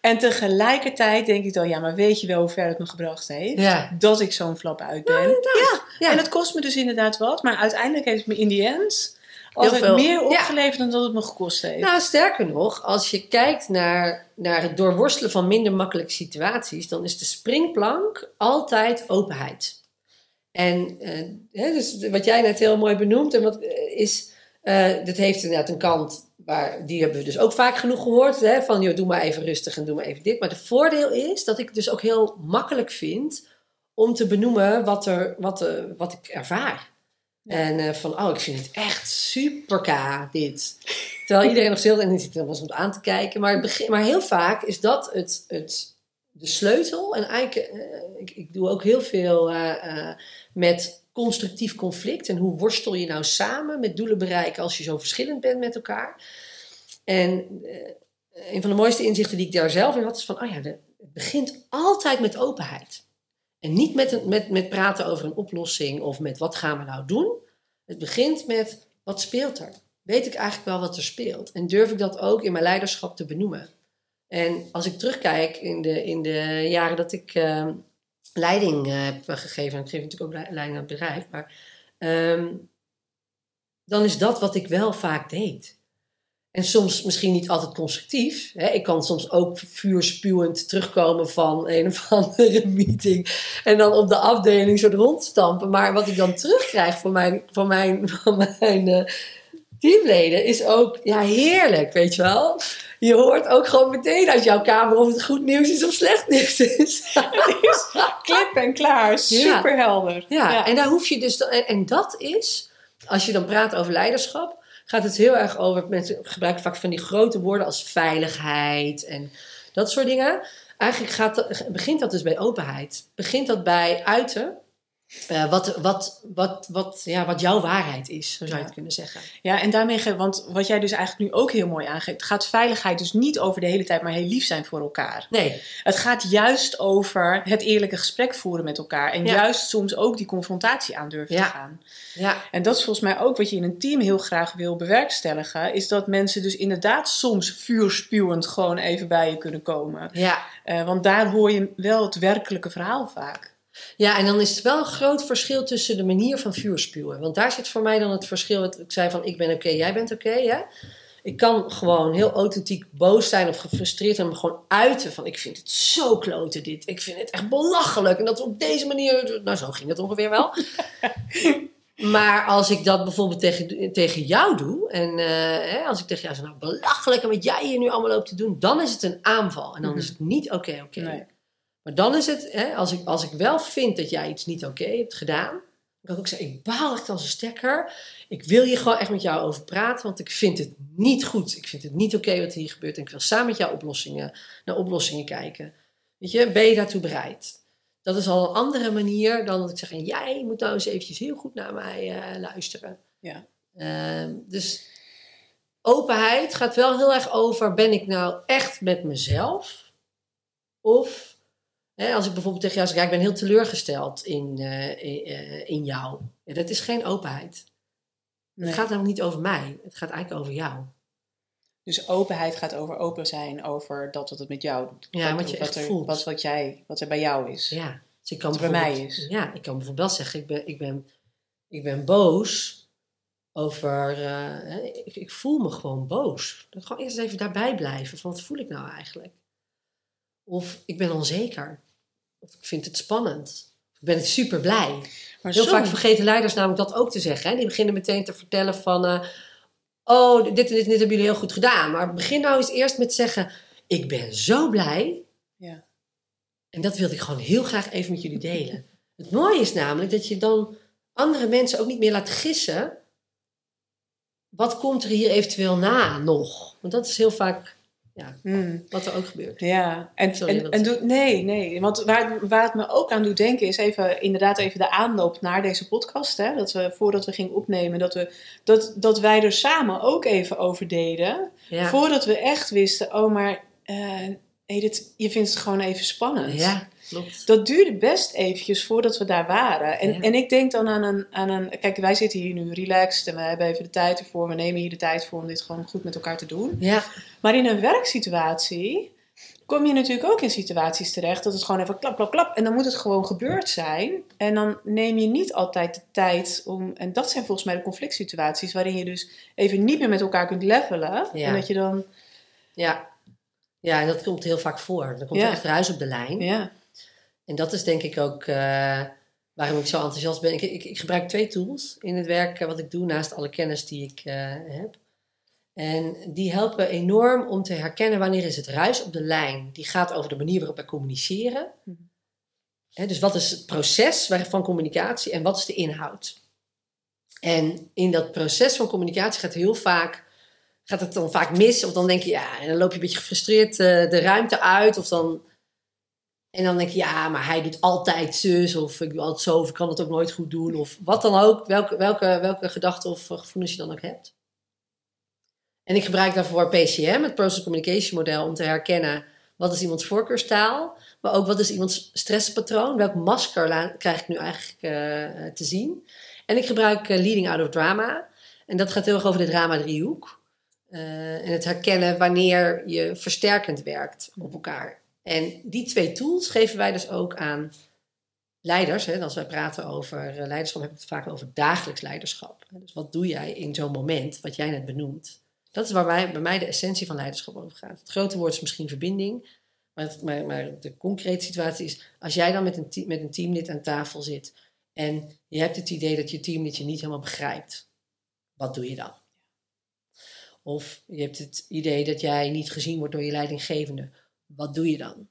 En tegelijkertijd denk ik dan... Ja, maar weet je wel hoe ver het me gebracht heeft? Ja. Dat ik zo'n flap uit ben. ja, ja. En het kost me dus inderdaad wat. Maar uiteindelijk heeft het me in die end... altijd veel. meer Ja. opgeleverd dan dat het me gekost heeft. Nou, sterker nog, als je kijkt naar, naar het doorworstelen van minder makkelijke situaties, dan is de springplank altijd openheid. En eh, hè, dus wat jij net heel mooi benoemt, en wat eh, is, eh dit heeft inderdaad een kant, waar, die hebben we dus ook vaak genoeg gehoord, hè, van joh, doe maar even rustig en doe maar even dit. Maar het voordeel is dat ik het dus ook heel makkelijk vind om te benoemen wat, er, wat, wat ik ervaar. En eh, van, oh, ik vind het echt super ka, dit. Terwijl iedereen nog stil en zit er wel om aan te kijken. Maar, begin, maar heel vaak is dat het, het, de sleutel. En eigenlijk, eh, ik, ik doe ook heel veel eh, met constructief conflict. En hoe worstel je nou samen met doelen bereiken als je zo verschillend bent met elkaar. En een van de mooiste inzichten die ik daar zelf in had, is van, oh ja, het begint altijd met openheid. En niet met, met, met praten over een oplossing of met wat gaan we nou doen. Het begint met wat speelt er? Weet ik eigenlijk wel wat er speelt? En durf ik dat ook in mijn leiderschap te benoemen? En als ik terugkijk in de, in de jaren dat ik eh, leiding eh, heb gegeven, en ik geef natuurlijk ook le- leiding aan het bedrijf, maar ehm, dan is dat wat ik wel vaak deed. En soms misschien niet altijd constructief. Hè? Ik kan soms ook vuurspuwend terugkomen van een of [laughs] andere meeting. En dan op de afdeling zo rondstampen. Maar wat ik dan terugkrijg [laughs] van mijn, van mijn, van mijn teamleden is ook ja, heerlijk, weet je wel. Je hoort ook gewoon meteen uit jouw kamer of het goed nieuws is of slecht nieuws is. [laughs] Het is klip en klaar. Super helder. Ja, en daar hoef je dus. En, en dat is, als je dan praat over leiderschap, gaat het heel erg over. Mensen gebruiken vaak van die grote woorden als veiligheid en dat soort dingen. Eigenlijk gaat begint dat dus bij openheid. Begint dat bij uiten. Eh, wat, wat, wat, wat, ja, wat jouw waarheid is, zo zou je Ja. het kunnen zeggen. Ja, en daarmee, want wat jij dus eigenlijk nu ook heel mooi aangeeft, gaat veiligheid dus niet over de hele tijd maar heel lief zijn voor elkaar. Nee, Het gaat juist over het eerlijke gesprek voeren met elkaar en Ja. juist soms ook die confrontatie aandurven Ja. te gaan. ja, En dat is volgens mij ook wat je in een team heel graag wil bewerkstelligen, is dat mensen dus inderdaad soms vuurspuwend gewoon even bij je kunnen komen. ja. Eh, want daar hoor je wel het werkelijke verhaal vaak. Ja, en dan is het wel een groot verschil tussen de manier van vuurspuwen. Want daar zit voor mij dan het verschil. Wat ik zei van ik ben oké, jij bent oké. hè? Ik kan gewoon heel authentiek boos zijn of gefrustreerd en me gewoon uiten van ik vind het zo kloten dit. Ik vind het echt belachelijk. En dat op deze manier, nou zo ging het ongeveer wel. [laughs] maar als ik dat bijvoorbeeld tegen, tegen jou doe en eh, hè, als ik tegen jou zeg nou belachelijk en wat jij hier nu allemaal loopt te doen, dan is het een aanval. En dan is het niet oké, oké. Nee. Maar dan is het, hè, als, ik, als ik wel vind dat jij iets niet oké hebt gedaan, dan kan ik ook zeggen, ik baal echt als een stekker. Ik wil hier gewoon echt met jou over praten, want ik vind het niet goed. Ik vind het niet oké wat hier gebeurt en ik wil samen met jou oplossingen, naar oplossingen kijken. Weet je, ben je daartoe bereid? Dat is al een andere manier dan dat ik zeg, en jij moet nou eens eventjes heel goed naar mij eh, luisteren. Ja. Ehm, dus openheid gaat wel heel erg over, ben ik nou echt met mezelf? Of, Als ik bijvoorbeeld tegen jou zeg, ja, ik ben heel teleurgesteld in, eh, in, eh, in jou. Ja, dat is geen openheid. Nee. Het gaat namelijk niet over mij. Het gaat eigenlijk over jou. Dus openheid gaat over open zijn, over dat wat het met jou doet. Ja, Wat- wat je wat echt er, voelt. Wat, wat, jij, wat er bij jou is. Ja. Dus ik kan Wat bij mij is. Ja, ik kan bijvoorbeeld wel zeggen, ik ben, ik ben, ik ben boos over... eh, ik, ik voel me gewoon boos. Dan gewoon eerst even daarbij blijven. Van wat voel ik nou eigenlijk? Of ik ben onzeker. Of ik vind het spannend. Ik ben super blij. Maar Heel soms- vaak vergeten leiders namelijk dat ook te zeggen. Hè? Die beginnen meteen te vertellen van... eh, oh, dit en dit en dit hebben jullie heel goed gedaan. Maar begin nou eens eerst met zeggen... Ik ben zo blij. Ja. En dat wilde ik gewoon heel graag even met jullie delen. Het mooie is namelijk dat je dan andere mensen ook niet meer laat gissen... Wat komt er hier eventueel na nog? Want dat is heel vaak ja, Hmm. wat er ook gebeurt. Ja, en, Sorry, en, nee, nee. Want waar, waar het me ook aan doet denken is even, inderdaad even de aanloop naar deze podcast. Hè? Dat we voordat we gingen opnemen, dat, we, dat, dat wij er samen ook even over deden. Ja, Voordat we echt wisten, oh maar je vindt het gewoon even spannend. ja klopt. Dat duurde best eventjes voordat we daar waren. En, Ja. en ik denk dan aan een, aan een... Kijk, wij zitten hier nu relaxed en we hebben even de tijd ervoor. We nemen hier de tijd voor om dit gewoon goed met elkaar te doen. Ja, Maar in een werksituatie kom je natuurlijk ook in situaties terecht dat het gewoon even klap, klap, klap. En dan moet het gewoon gebeurd zijn. En dan neem je niet altijd de tijd om... En dat zijn volgens mij de conflict situaties waarin je dus even niet meer met elkaar kunt levelen. Ja. En dat je dan... ja. Ja, en dat komt heel vaak voor. Dan komt Ja. er echt ruis op de lijn. Ja, En dat is denk ik ook eh, waarom ik zo enthousiast ben. Ik, ik, ik gebruik twee tools in het werk eh, wat ik doe, naast alle kennis die ik eh, heb. En die helpen enorm om te herkennen wanneer is het ruis op de lijn. Die gaat over de manier waarop wij communiceren. Mhm. Dus wat is het proces van communicatie en wat is de inhoud? En in dat proces van communicatie gaat heel vaak gaat het dan vaak mis. Of dan denk je, ja, en dan loop je een beetje gefrustreerd eh, de ruimte uit. Of dan, en dan denk je, ja, maar hij doet altijd zus. Of ik doe altijd zo. Of ik kan het ook nooit goed doen. Of wat dan ook. Welke, welke, welke gedachten of gevoelens je dan ook hebt. En ik gebruik daarvoor PCM, het Process Communication Model, om te herkennen wat is iemands voorkeurstaal. Maar ook wat is iemands stresspatroon. Welk masker krijg ik nu eigenlijk eh, te zien. En ik gebruik eh, Leading Out of Drama. En dat gaat heel erg over de drama-driehoek. Eh, en het herkennen wanneer je versterkend werkt op elkaar. En die twee tools geven wij dus ook aan leiders. Hè. Als wij praten over eh, leiderschap, heb ik het vaak over dagelijks leiderschap. Dus wat doe jij in zo'n moment, wat jij net benoemt? Dat is waar bij mij de essentie van leiderschap over gaat. Het grote woord is misschien verbinding. Maar, maar, maar de concrete situatie is, als jij dan met een, met een teamlid aan tafel zit en je hebt het idee dat je teamlid je niet helemaal begrijpt, wat doe je dan? Of je hebt het idee dat jij niet gezien wordt door je leidinggevende, wat doe je dan?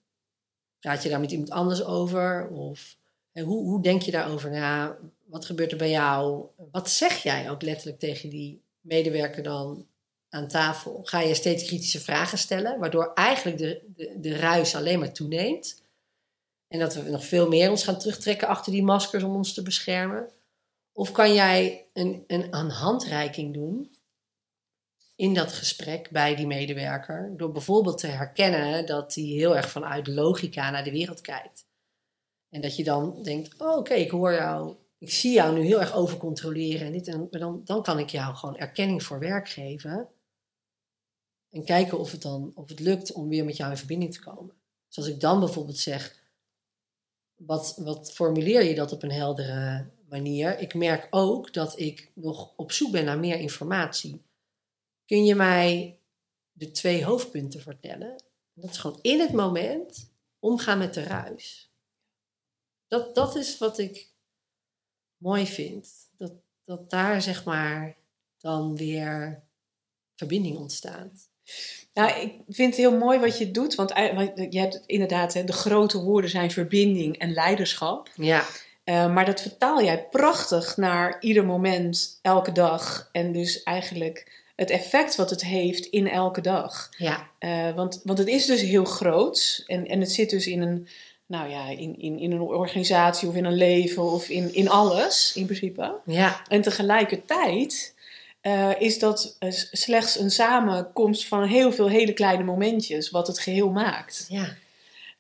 Praat je daar met iemand anders over? Of hoe, hoe denk je daarover na? Wat gebeurt er bij jou? Wat zeg jij ook letterlijk tegen die medewerker dan aan tafel? Ga je steeds kritische vragen stellen, waardoor eigenlijk de, de, de ruis alleen maar toeneemt? En dat we nog veel meer ons gaan terugtrekken achter die maskers om ons te beschermen? Of kan jij een, een, een handreiking doen in dat gesprek bij die medewerker, door bijvoorbeeld te herkennen dat hij heel erg vanuit logica naar de wereld kijkt? En dat je dan denkt, oh, oké, ik hoor jou, ik zie jou nu heel erg overcontroleren en dit en dan, dan kan ik jou gewoon erkenning voor werk geven. En kijken of het dan of het lukt om weer met jou in verbinding te komen. Dus als ik dan bijvoorbeeld zeg, wat, wat formuleer je dat op een heldere manier? Ik merk ook dat ik nog op zoek ben naar meer informatie. Kun je mij de twee hoofdpunten vertellen? Dat is gewoon in het moment omgaan met de ruis. Dat, dat is wat ik mooi vind. Dat, dat daar zeg maar dan weer verbinding ontstaat. Nou, ik vind het heel mooi wat je doet, want je hebt inderdaad, hè, de grote woorden zijn verbinding en leiderschap. Ja, Eh, maar dat vertaal jij prachtig naar ieder moment, elke dag. En dus eigenlijk het effect wat het heeft in elke dag. ja, Eh, want, want het is dus heel groot. En, en het zit dus in een, nou ja, in, in, in een organisatie of in een leven of in, in alles in principe. ja, En tegelijkertijd eh, is dat slechts een samenkomst van heel veel hele kleine momentjes wat het geheel maakt. ja.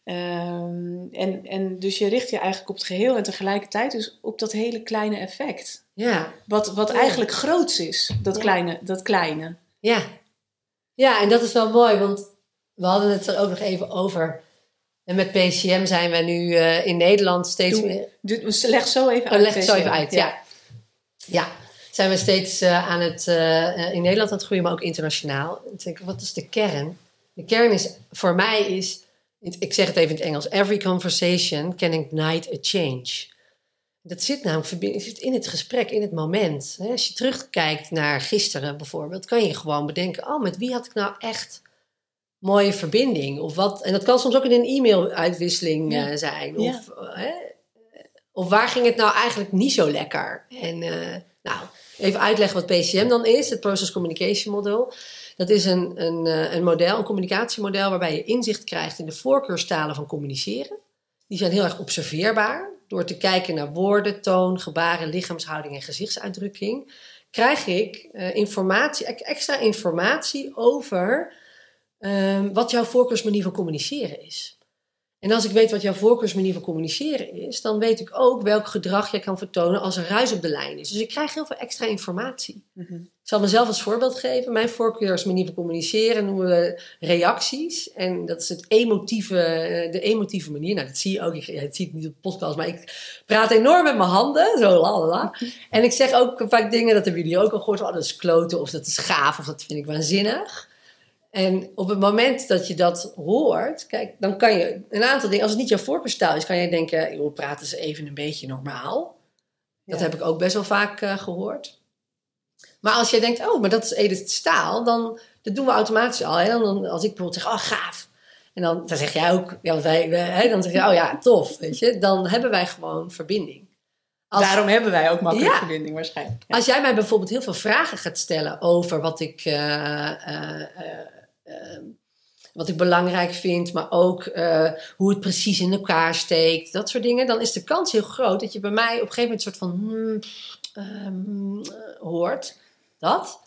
Ehm, en, en dus je richt je eigenlijk op het geheel en tegelijkertijd dus op dat hele kleine effect. Ja. Wat, wat eigenlijk groots is, dat, Ja. kleine, dat kleine. Ja. Ja, en dat is wel mooi, want we hadden het er ook nog even over. En met PCM zijn we nu eh, in Nederland steeds meer... Leg zo even Oh, uit. leg het zo even uit, ja. Ja, zijn we steeds eh, aan het, eh, in Nederland aan het groeien, maar ook internationaal. Toen denk ik, wat is de kern? De kern is, voor mij is, ik zeg het even in het Engels, every conversation can ignite a change. Dat zit namelijk zit in het gesprek, in het moment. Als je terugkijkt naar gisteren bijvoorbeeld, kan je gewoon bedenken, oh, met wie had ik nou echt mooie verbinding? Of wat, en dat kan soms ook in een e-mail-uitwisseling Ja. eh, zijn. Of, eh, hè, of waar ging het nou eigenlijk niet zo lekker? En eh, nou, even uitleggen wat PCM dan is, het Process Communication Model. Dat is een, een, een model, een communicatiemodel waarbij je inzicht krijgt in de voorkeurstalen van communiceren. Die zijn heel erg observeerbaar. Door te kijken naar woorden, toon, gebaren, lichaamshouding en gezichtsuitdrukking, krijg ik eh, informatie, extra informatie over ehm, wat jouw voorkeursmanier van communiceren is. En als ik weet wat jouw voorkeursmanier van communiceren is, dan weet ik ook welk gedrag je kan vertonen als er ruis op de lijn is. Dus ik krijg heel veel extra informatie. Mhm. Ik zal mezelf als voorbeeld geven. Mijn voorkeursmanier van communiceren noemen we reacties. En dat is het emotieve, eh, de emotieve manier. Nou, dat zie je ook. Ik, ziet het niet op de podcast, maar ik praat enorm met mijn handen. Zo lalala. En ik zeg ook vaak dingen, dat hebben jullie ook al gehoord. Oh, dat is kloten, of dat is gaaf, of dat vind ik waanzinnig. En op het moment dat je dat hoort, kijk, dan kan je een aantal dingen, als het niet jouw voorkeurstaal is, kan je denken, joh, praat eens even een beetje normaal. Dat Ja. heb ik ook best wel vaak eh, gehoord. Maar als jij denkt, oh, maar dat is Edith Staal, dan dat doen we automatisch al. Hè? Dan, als ik bijvoorbeeld zeg, oh, gaaf. En dan, dan zeg jij ook, ja, want wij, wij- hè, dan zeg je, oh ja, tof, weet je. Dan hebben wij gewoon verbinding. Als, Daarom hebben wij ook makkelijk Ja. verbinding waarschijnlijk. Ja. als jij mij bijvoorbeeld heel veel vragen gaat stellen over wat ik, eh, eh, wat ik belangrijk vind, maar ook eh, hoe het precies in elkaar steekt, dat soort dingen, dan is de kans heel groot dat je bij mij op een gegeven moment een soort van hmm, ehm, eh, hoort. Dat.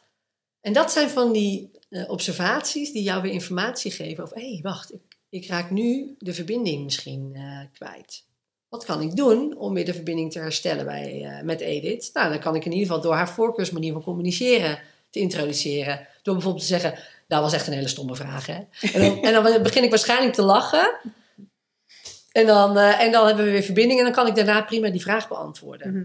En dat zijn van die eh, observaties die jou weer informatie geven over, hé, hey, wacht, ik, ik raak nu de verbinding misschien eh, kwijt. Wat kan ik doen om weer de verbinding te herstellen bij, met Edith? Nou, dan kan ik in ieder geval door haar voorkeursmanier van communiceren te introduceren. Door bijvoorbeeld te zeggen, dat was echt een hele stomme vraag, hè? En dan, en dan begin ik waarschijnlijk te lachen. En dan, eh, en dan hebben we weer verbinding en dan kan ik daarna prima die vraag beantwoorden. Mhm.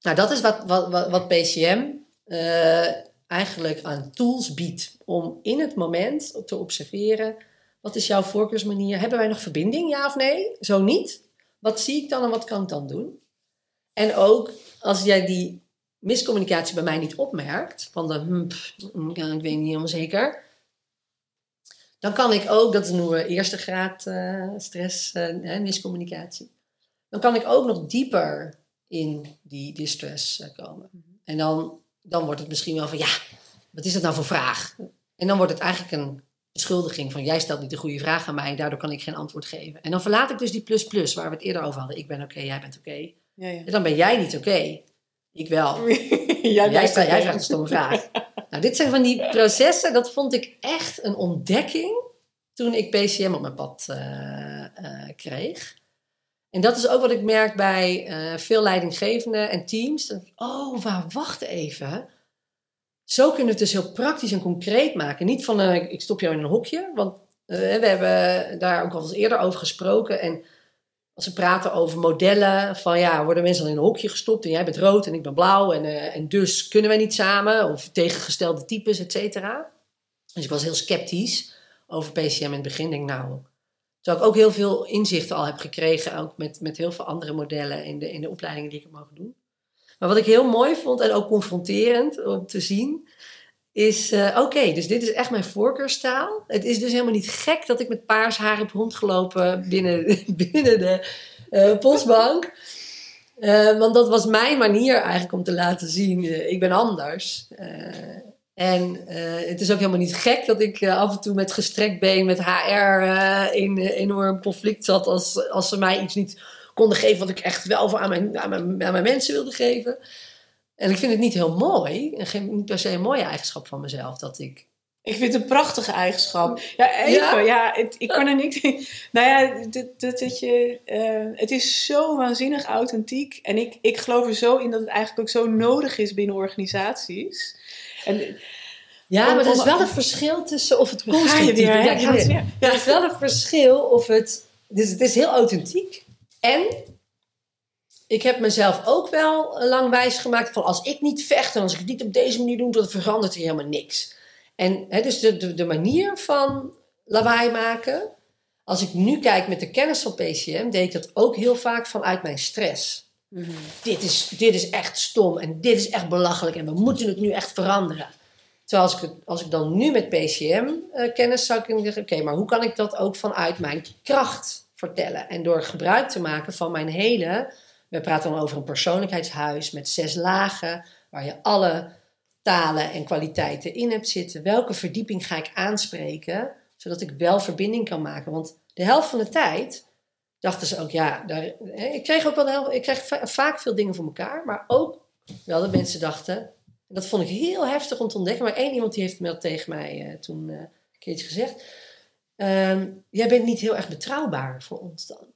Nou, dat is wat, wat, wat, wat PCM eh, eigenlijk aan tools biedt. Om in het moment te observeren, wat is jouw voorkeursmanier? Hebben wij nog verbinding, ja of nee? Zo niet. Wat zie ik dan en wat kan ik dan doen? En ook als jij die miscommunicatie bij mij niet opmerkt, van de, hm, pff, ik weet niet helemaal zeker. Dan kan ik ook, dat noemen we eerste graad eh, stress, hè, miscommunicatie. Dan kan ik ook nog dieper in die distress eh, komen. En dan, dan wordt het misschien wel van, ja, wat is dat nou voor vraag? En dan wordt het eigenlijk een beschuldiging van, jij stelt niet de goede vraag aan mij, daardoor kan ik geen antwoord geven. En dan verlaat ik dus die plus-plus waar we het eerder over hadden. Ik ben oké, jij bent oké. Ja, ja. En dan ben jij niet oké. Ik wel. [laughs] jij, Jij, vraagt een stomme vraag. [laughs] nou, dit zijn van die processen, dat vond ik echt een ontdekking toen ik PCM op mijn pad eh, eh, kreeg. En dat is ook wat ik merk bij eh, veel leidinggevenden en teams. Oh, waar, wacht even. Zo kunnen we het dus heel praktisch en concreet maken. Niet van, ik stop jou in een hokje. Want we hebben daar ook al eens eerder over gesproken. En als we praten over modellen, van ja, worden mensen dan in een hokje gestopt en jij bent rood en ik ben blauw en, eh, en dus kunnen wij niet samen, of tegengestelde types, et cetera. Dus ik was heel sceptisch over PCM in het begin. Denk nou, terwijl ik ook heel veel inzichten al heb gekregen, ook met, met heel veel andere modellen in de, in de opleidingen die ik heb mogen doen. Maar wat ik heel mooi vond en ook confronterend om te zien, is eh, oké, dus dit is echt mijn voorkeurstaal. Het is dus helemaal niet gek dat ik met paars haar heb rondgelopen binnen, [laughs] binnen de eh, postbank. Eh, want dat was mijn manier eigenlijk om te laten zien, ik ben anders. En het is ook helemaal niet gek dat ik af en toe met gestrekt been met HR in enorm conflict zat als, als ze mij iets niet konden geven wat ik echt wel aan mijn, aan mijn, aan mijn mensen wilde geven. En ik vind het niet heel mooi, en niet per se een mooie eigenschap van mezelf, dat ik Ik vind het een prachtige eigenschap. Ja, even. Ja, ik kan er niet. [laughs] Nou ja, dat, dat, dat je. Uh, het is zo waanzinnig authentiek. En ik, ik geloof er zo in dat het eigenlijk ook zo nodig is binnen organisaties. En, ja, maar er is wel een verschil tussen of het constructief is. Ja, ja, Er is wel een verschil of het. Dus het is heel authentiek. En ik heb mezelf ook wel lang wijs gemaakt van als ik niet vecht en als ik het niet op deze manier doe, dan verandert er helemaal niks. En hè, dus de, de, de manier van lawaai maken. Als ik nu kijk met de kennis van PCM, deed ik dat ook heel vaak vanuit mijn stress. Mhm. dit, is, dit is echt stom en dit is echt belachelijk en we moeten het nu echt veranderen. Terwijl als ik, als ik dan nu met PCM uh, kennis zou kunnen zeggen, oké, maar hoe kan ik dat ook vanuit mijn kracht vertellen? En door gebruik te maken van mijn hele, we praten dan over een persoonlijkheidshuis met zes lagen, waar je alle talen en kwaliteiten in hebt zitten. Welke verdieping ga ik aanspreken, zodat ik wel verbinding kan maken? Want de helft van de tijd dachten ze ook, ja, daar, ik kreeg ook wel helft, ik kreeg vaak veel dingen voor elkaar, maar ook wel dat mensen dachten, dat vond ik heel heftig om te ontdekken, maar één iemand die heeft me tegen mij uh, toen uh, een keertje gezegd, ehm, jij bent niet heel erg betrouwbaar voor ons dan.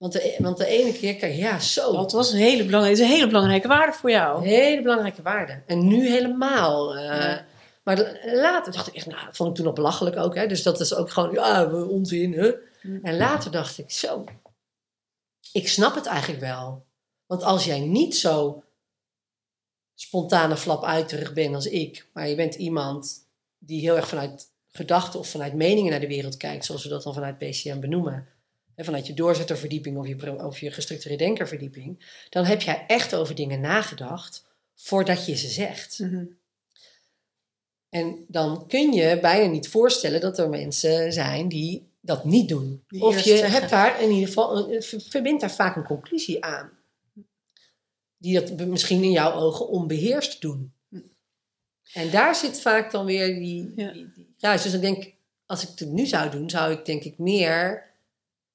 Want de, want de ene keer, kijk, ja, zo. Dat was een hele, belangrijke, een hele belangrijke waarde voor jou. Een hele belangrijke waarde. En nu helemaal. Uh, Maar later dacht ik echt, nou, dat vond ik toen nog belachelijk ook. Hè? Dus dat is ook gewoon, ja, onzin. Hè? En later dacht ik, zo, ik snap het eigenlijk wel. Want als jij niet zo spontane flap uit terug bent als ik, maar je bent iemand die heel erg vanuit gedachten of vanuit meningen naar de wereld kijkt, zoals we dat dan vanuit PCM benoemen vanuit je doorzetterverdieping of je, of je gestructureerde denkerverdieping, dan heb jij echt over dingen nagedacht voordat je ze zegt. Mhm. En dan kun je bijna niet voorstellen dat er mensen zijn die dat niet doen. of je hebt daar in ieder geval, verbindt daar vaak een conclusie aan. Die dat misschien in jouw ogen onbeheerst doen. En daar zit vaak dan weer die. Ja. die, die ja, dus ik denk, als ik het nu zou doen, zou ik denk ik meer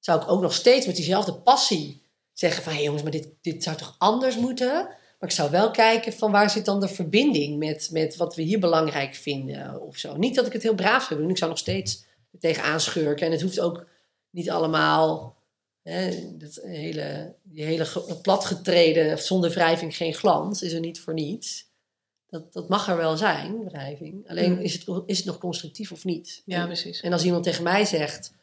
zou ik ook nog steeds met diezelfde passie zeggen van... hé hey jongens, maar dit, dit zou toch anders moeten? Maar ik zou wel kijken van waar zit dan de verbinding met, met wat we hier belangrijk vinden of zo. Niet dat ik het heel braaf zou doen. Ik zou nog steeds tegenaan schurken. En het hoeft ook niet allemaal... Hè, dat hele, die hele platgetreden, zonder wrijving geen glans, is er niet voor niets. Dat, dat mag er wel zijn, wrijving. Alleen mm. is, het, is het nog constructief of niet? Ja, precies. En als iemand tegen mij zegt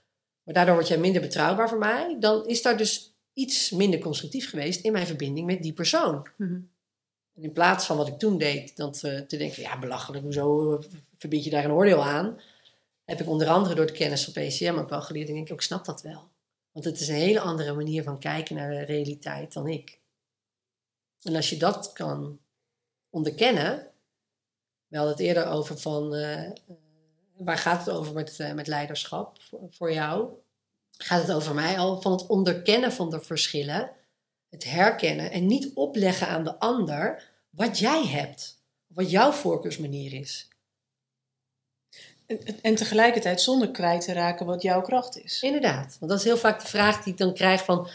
maar daardoor word jij minder betrouwbaar voor mij, dan is daar dus iets minder constructief geweest in mijn verbinding met die persoon. Mhm. En in plaats van wat ik toen deed, dan te, te, denken, ja belachelijk, hoezo verbied je daar een oordeel aan? Heb ik onder andere door de kennis van PCM ook wel geleerd. En ik denk, ik snap dat wel. Want het is een hele andere manier van kijken naar de realiteit dan ik. En als je dat kan onderkennen, we hadden het eerder over van, uh, waar gaat het over met, uh, met leiderschap voor, jou? Gaat het over mij al van het onderkennen van de verschillen, het herkennen en niet opleggen aan de ander wat jij hebt, wat jouw voorkeursmanier is. En, en tegelijkertijd zonder kwijt te raken wat jouw kracht is. Inderdaad, want dat is heel vaak de vraag die ik dan krijg van,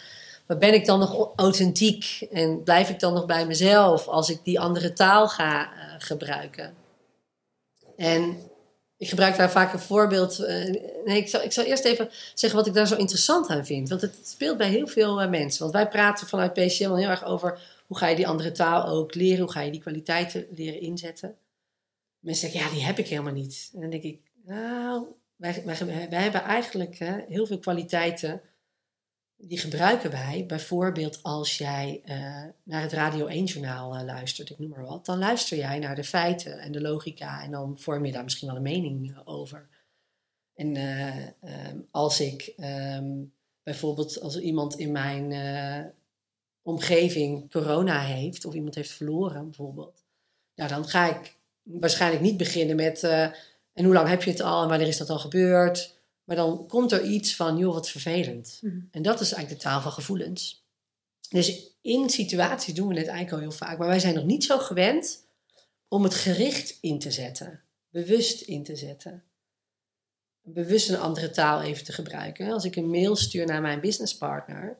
maar ben ik dan nog authentiek en blijf ik dan nog bij mezelf als ik die andere taal ga uh, gebruiken? En ik gebruik daar vaak een voorbeeld. Uh, nee, ik zal, ik zal eerst even zeggen wat ik daar zo interessant aan vind. Want het speelt bij heel veel uh, mensen. Want wij praten vanuit PCM heel erg over hoe ga je die andere taal ook leren. Hoe ga je die kwaliteiten leren inzetten. Mensen zeggen, ja, die heb ik helemaal niet. En dan denk ik, nou, wij, wij, wij hebben eigenlijk uh, heel veel kwaliteiten die gebruiken wij bijvoorbeeld als jij uh, naar het Radio 1-journaal uh, luistert, ik noem maar wat. Dan luister jij naar de feiten en de logica en dan vorm je daar misschien wel een mening uh, over. En um, als ik um, bijvoorbeeld, als iemand in mijn omgeving corona heeft of iemand heeft verloren bijvoorbeeld, nou, dan ga ik waarschijnlijk niet beginnen met en hoe lang heb je het al en wanneer is dat al gebeurd? Maar dan komt er iets van, joh, wat vervelend. Mhm. En dat is eigenlijk de taal van gevoelens. Dus in situaties doen we het eigenlijk al heel vaak. Maar wij zijn nog niet zo gewend om het gericht in te zetten. Bewust in te zetten. Bewust een andere taal even te gebruiken. Als ik een mail stuur naar mijn businesspartner,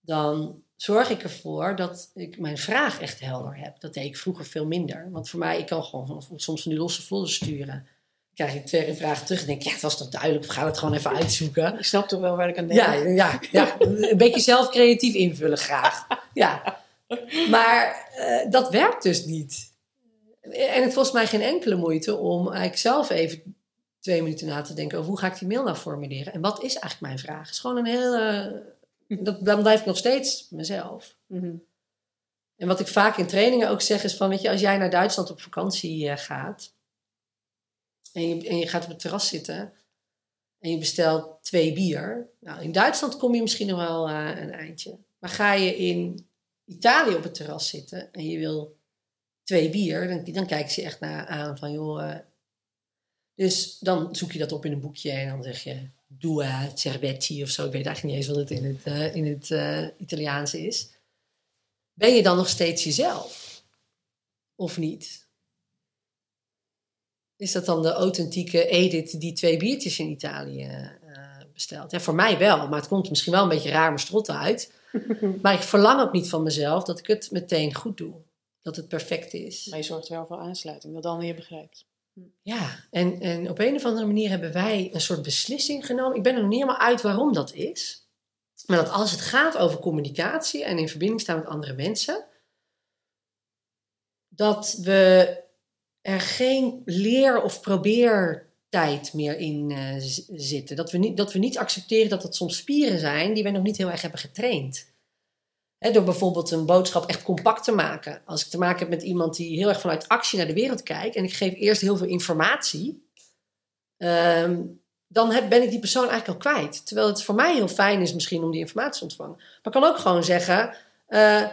dan zorg ik ervoor dat ik mijn vraag echt helder heb. Dat deed ik vroeger veel minder. Want voor mij, ik kan gewoon soms van die losse folders sturen. Krijg ik twee vragen terug en denk ik, ja, het was toch duidelijk, we gaan het gewoon even uitzoeken. Je snapt toch wel waar ik aan denk? Ja, ja, ja. een beetje zelf creatief invullen graag. Ja. Maar eh, dat werkt dus niet. En het kost mij geen enkele moeite om eigenlijk zelf even twee minuten na te denken over hoe ga ik die mail nou formuleren. En wat is eigenlijk mijn vraag? Het is gewoon een hele... Dat, dan blijf ik nog steeds mezelf. Mhm. En wat ik vaak in trainingen ook zeg is van, weet je, als jij naar Duitsland op vakantie eh, gaat en je, gaat op het terras zitten en je bestelt twee bier. Nou, in Duitsland kom je misschien nog wel eh, een eindje. Maar ga je in Italië op het terras zitten en je wil twee bier, dan, dan kijken ze echt naar aan van, joh... eh, dus dan zoek je dat op in een boekje en dan zeg je due cervetti of zo. Ik weet eigenlijk niet eens wat het in het, eh, in het eh, Italiaans is. Ben je dan nog steeds jezelf? Of niet? Is dat dan de authentieke Edith die twee biertjes in Italië eh, bestelt? Ja, voor mij wel, maar het komt misschien wel een beetje raar mijn strot uit. [laughs] maar ik verlang ook niet van mezelf dat ik het meteen goed doe. Dat het perfect is. Maar je zorgt wel voor aansluiting, dat ander je begrijpt. Ja, en, en op een of andere manier hebben wij een soort beslissing genomen. Ik ben er nog niet helemaal uit waarom dat is. Maar dat als het gaat over communicatie en in verbinding staan met andere mensen, dat we er geen leer- of probeertijd meer in eh, zitten. Dat we, niet, dat we niet accepteren dat het soms spieren zijn die wij nog niet heel erg hebben getraind. Door bijvoorbeeld een boodschap echt compact te maken. Als ik te maken heb met iemand die heel erg vanuit actie naar de wereld kijkt en ik geef eerst heel veel informatie, ehm, dan heb, ben ik die persoon eigenlijk al kwijt. Terwijl het voor mij heel fijn is misschien om die informatie te ontvangen. Maar ik kan ook gewoon zeggen, eh,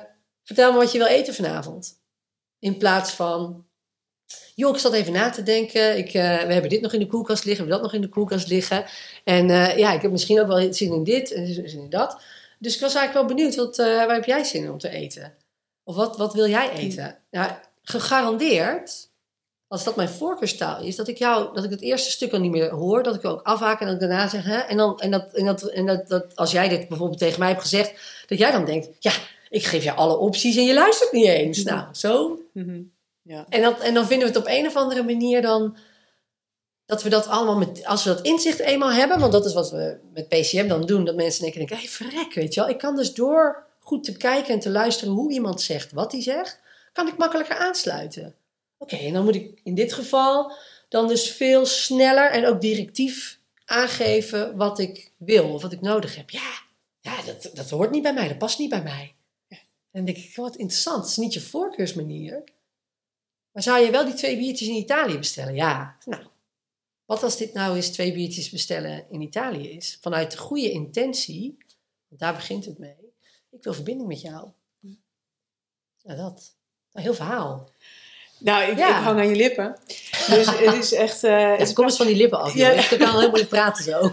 vertel me wat je wil eten vanavond. In plaats van, joh, ik zat even na te denken. Ik, eh, we hebben dit nog in de koelkast liggen, we hebben dat nog in de koelkast liggen. En eh, ja, ik heb misschien ook wel zin in dit en zin in dat. Dus ik was eigenlijk wel benieuwd, wat, eh, waar heb jij zin in om te eten? Of wat, wat wil jij eten? Nou, gegarandeerd, als dat mijn voorkeurstaal is, dat ik jou, dat ik het eerste stuk al niet meer hoor, dat ik ook afhaak en dat ik daarna zeg, hè? En, dan, en, dat, en, dat, en dat, dat, als jij dit bijvoorbeeld tegen mij hebt gezegd, dat jij dan denkt, ja, ik geef je alle opties en je luistert niet eens. Nou, zo. Ja. En, dat, en dan vinden we het op een of andere manier dan, dat we dat allemaal, met, als we dat inzicht eenmaal hebben, want dat is wat we met PCM dan doen, dat mensen denken, hé, hey, verrek, weet je wel. Ik kan dus door goed te kijken en te luisteren hoe iemand zegt wat hij zegt, kan ik makkelijker aansluiten. Oké, en dan moet ik in dit geval dan dus veel sneller en ook directief aangeven wat ik wil of wat ik nodig heb. Ja, ja dat, dat hoort niet bij mij, dat past niet bij mij. En dan denk ik, wat interessant, het is niet je voorkeursmanier. Maar zou je wel die twee biertjes in Italië bestellen? Ja, nou, wat als dit nou eens twee biertjes bestellen in Italië is? Vanuit de goede intentie, want daar begint het mee. Ik wil verbinding met jou. Ja, dat. Een heel verhaal. Nou, ik, Ja. ik hang aan je lippen. Dus [laughs] het is echt... eh, het komt eens van die lippen af. Ja. joh. Ik kan heel moeilijk praten zo. [laughs]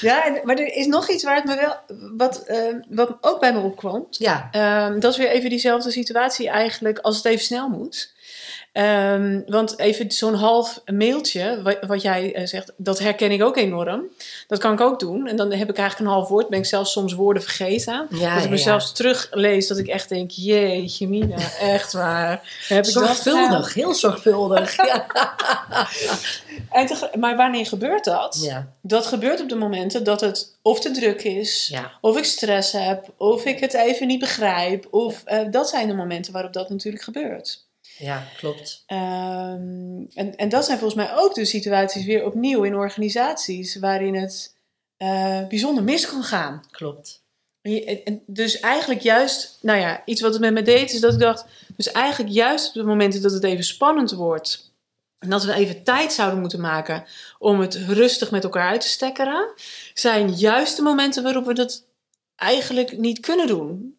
Ja, maar er is nog iets waar het me wel, wat, eh, wat ook bij me opkwam. Ja, Ehm, dat is weer even diezelfde situatie eigenlijk als het even snel moet. Ehm, want even zo'n half mailtje, wat, wat jij eh, zegt, dat herken ik ook enorm. Dat kan ik ook doen. En dan heb ik eigenlijk een half woord, ben ik zelfs soms woorden vergeten. ja, dat ik ja, mezelf teruglees, dat ik echt denk, jeetje mina, echt waar. Heb ik dat Zorgvuldig, heel zorgvuldig. Ja. [laughs] En maar wanneer gebeurt dat? Ja. Dat gebeurt op de momenten dat het of te druk is, Ja. of ik stress heb, of ik het even niet begrijp. Of eh, dat zijn de momenten waarop dat natuurlijk gebeurt. Ja, klopt. Ehm, en, en dat zijn volgens mij ook de situaties weer opnieuw in organisaties waarin het eh, bijzonder mis kan gaan. Klopt. En dus eigenlijk juist, nou ja, iets wat het met me deed, is dat ik dacht, dus eigenlijk juist op de momenten dat het even spannend wordt, en dat we even tijd zouden moeten maken om het rustig met elkaar uit te stekkeren, zijn juist de momenten waarop we dat eigenlijk niet kunnen doen.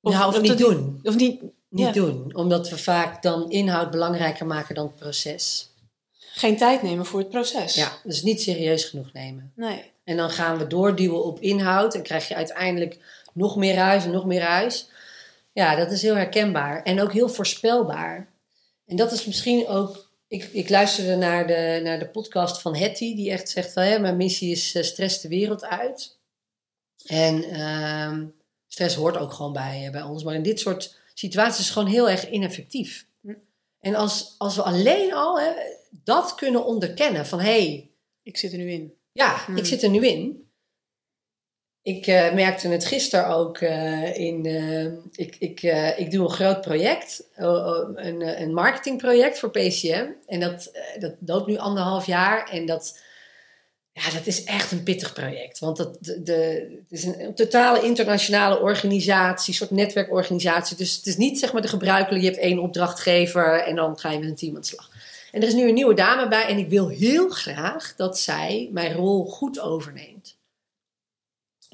ja, of niet doen. Of niet, Niet ja, doen. Omdat we vaak dan inhoud belangrijker maken dan het proces. geen tijd nemen voor het proces. Ja, dus niet serieus genoeg nemen. Nee. En dan gaan we doorduwen op inhoud en krijg je uiteindelijk nog meer ruis en nog meer ruis. Ja, dat is heel herkenbaar en ook heel voorspelbaar. En dat is misschien ook. Ik, ik luisterde naar de, naar de podcast van Hetty, die echt zegt: van, hè, Mijn missie is eh, stress de wereld uit. En ehm, stress hoort ook gewoon bij, eh, bij ons, maar in dit soort situaties is gewoon heel erg ineffectief. En als, als we alleen al hè, dat kunnen onderkennen van hé, hey, ik zit er nu in. Ja, ik hmm. zit er nu in. Ik uh, merkte het gisteren ook uh, in. Uh, ik, ik, ik doe een groot project, een, een marketingproject voor PCM. En dat, dat loopt nu anderhalf jaar. En dat, ja, dat is echt een pittig project. Want dat, de, het is een totale internationale organisatie, een soort netwerkorganisatie. Dus het is niet zeg maar de gebruikelijke, je hebt één opdrachtgever en dan ga je met een team aan de slag. En er is nu een nieuwe dame bij en ik wil heel graag dat zij mijn rol goed overneemt.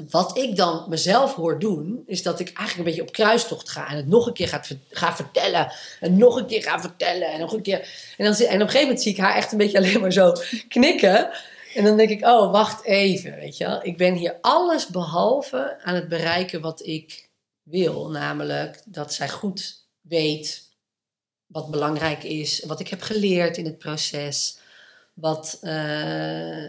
Wat ik dan mezelf hoor doen, is dat ik eigenlijk een beetje op kruistocht ga en het nog een keer ga, ga vertellen. En nog een keer ga vertellen en nog een keer. En, dan, en op een gegeven moment zie ik haar echt een beetje alleen maar zo knikken. En dan denk ik, oh, wacht even, weet je. Ik ben hier alles behalve aan het bereiken wat ik wil. Namelijk dat zij goed weet wat belangrijk is, wat ik heb geleerd in het proces, wat uh,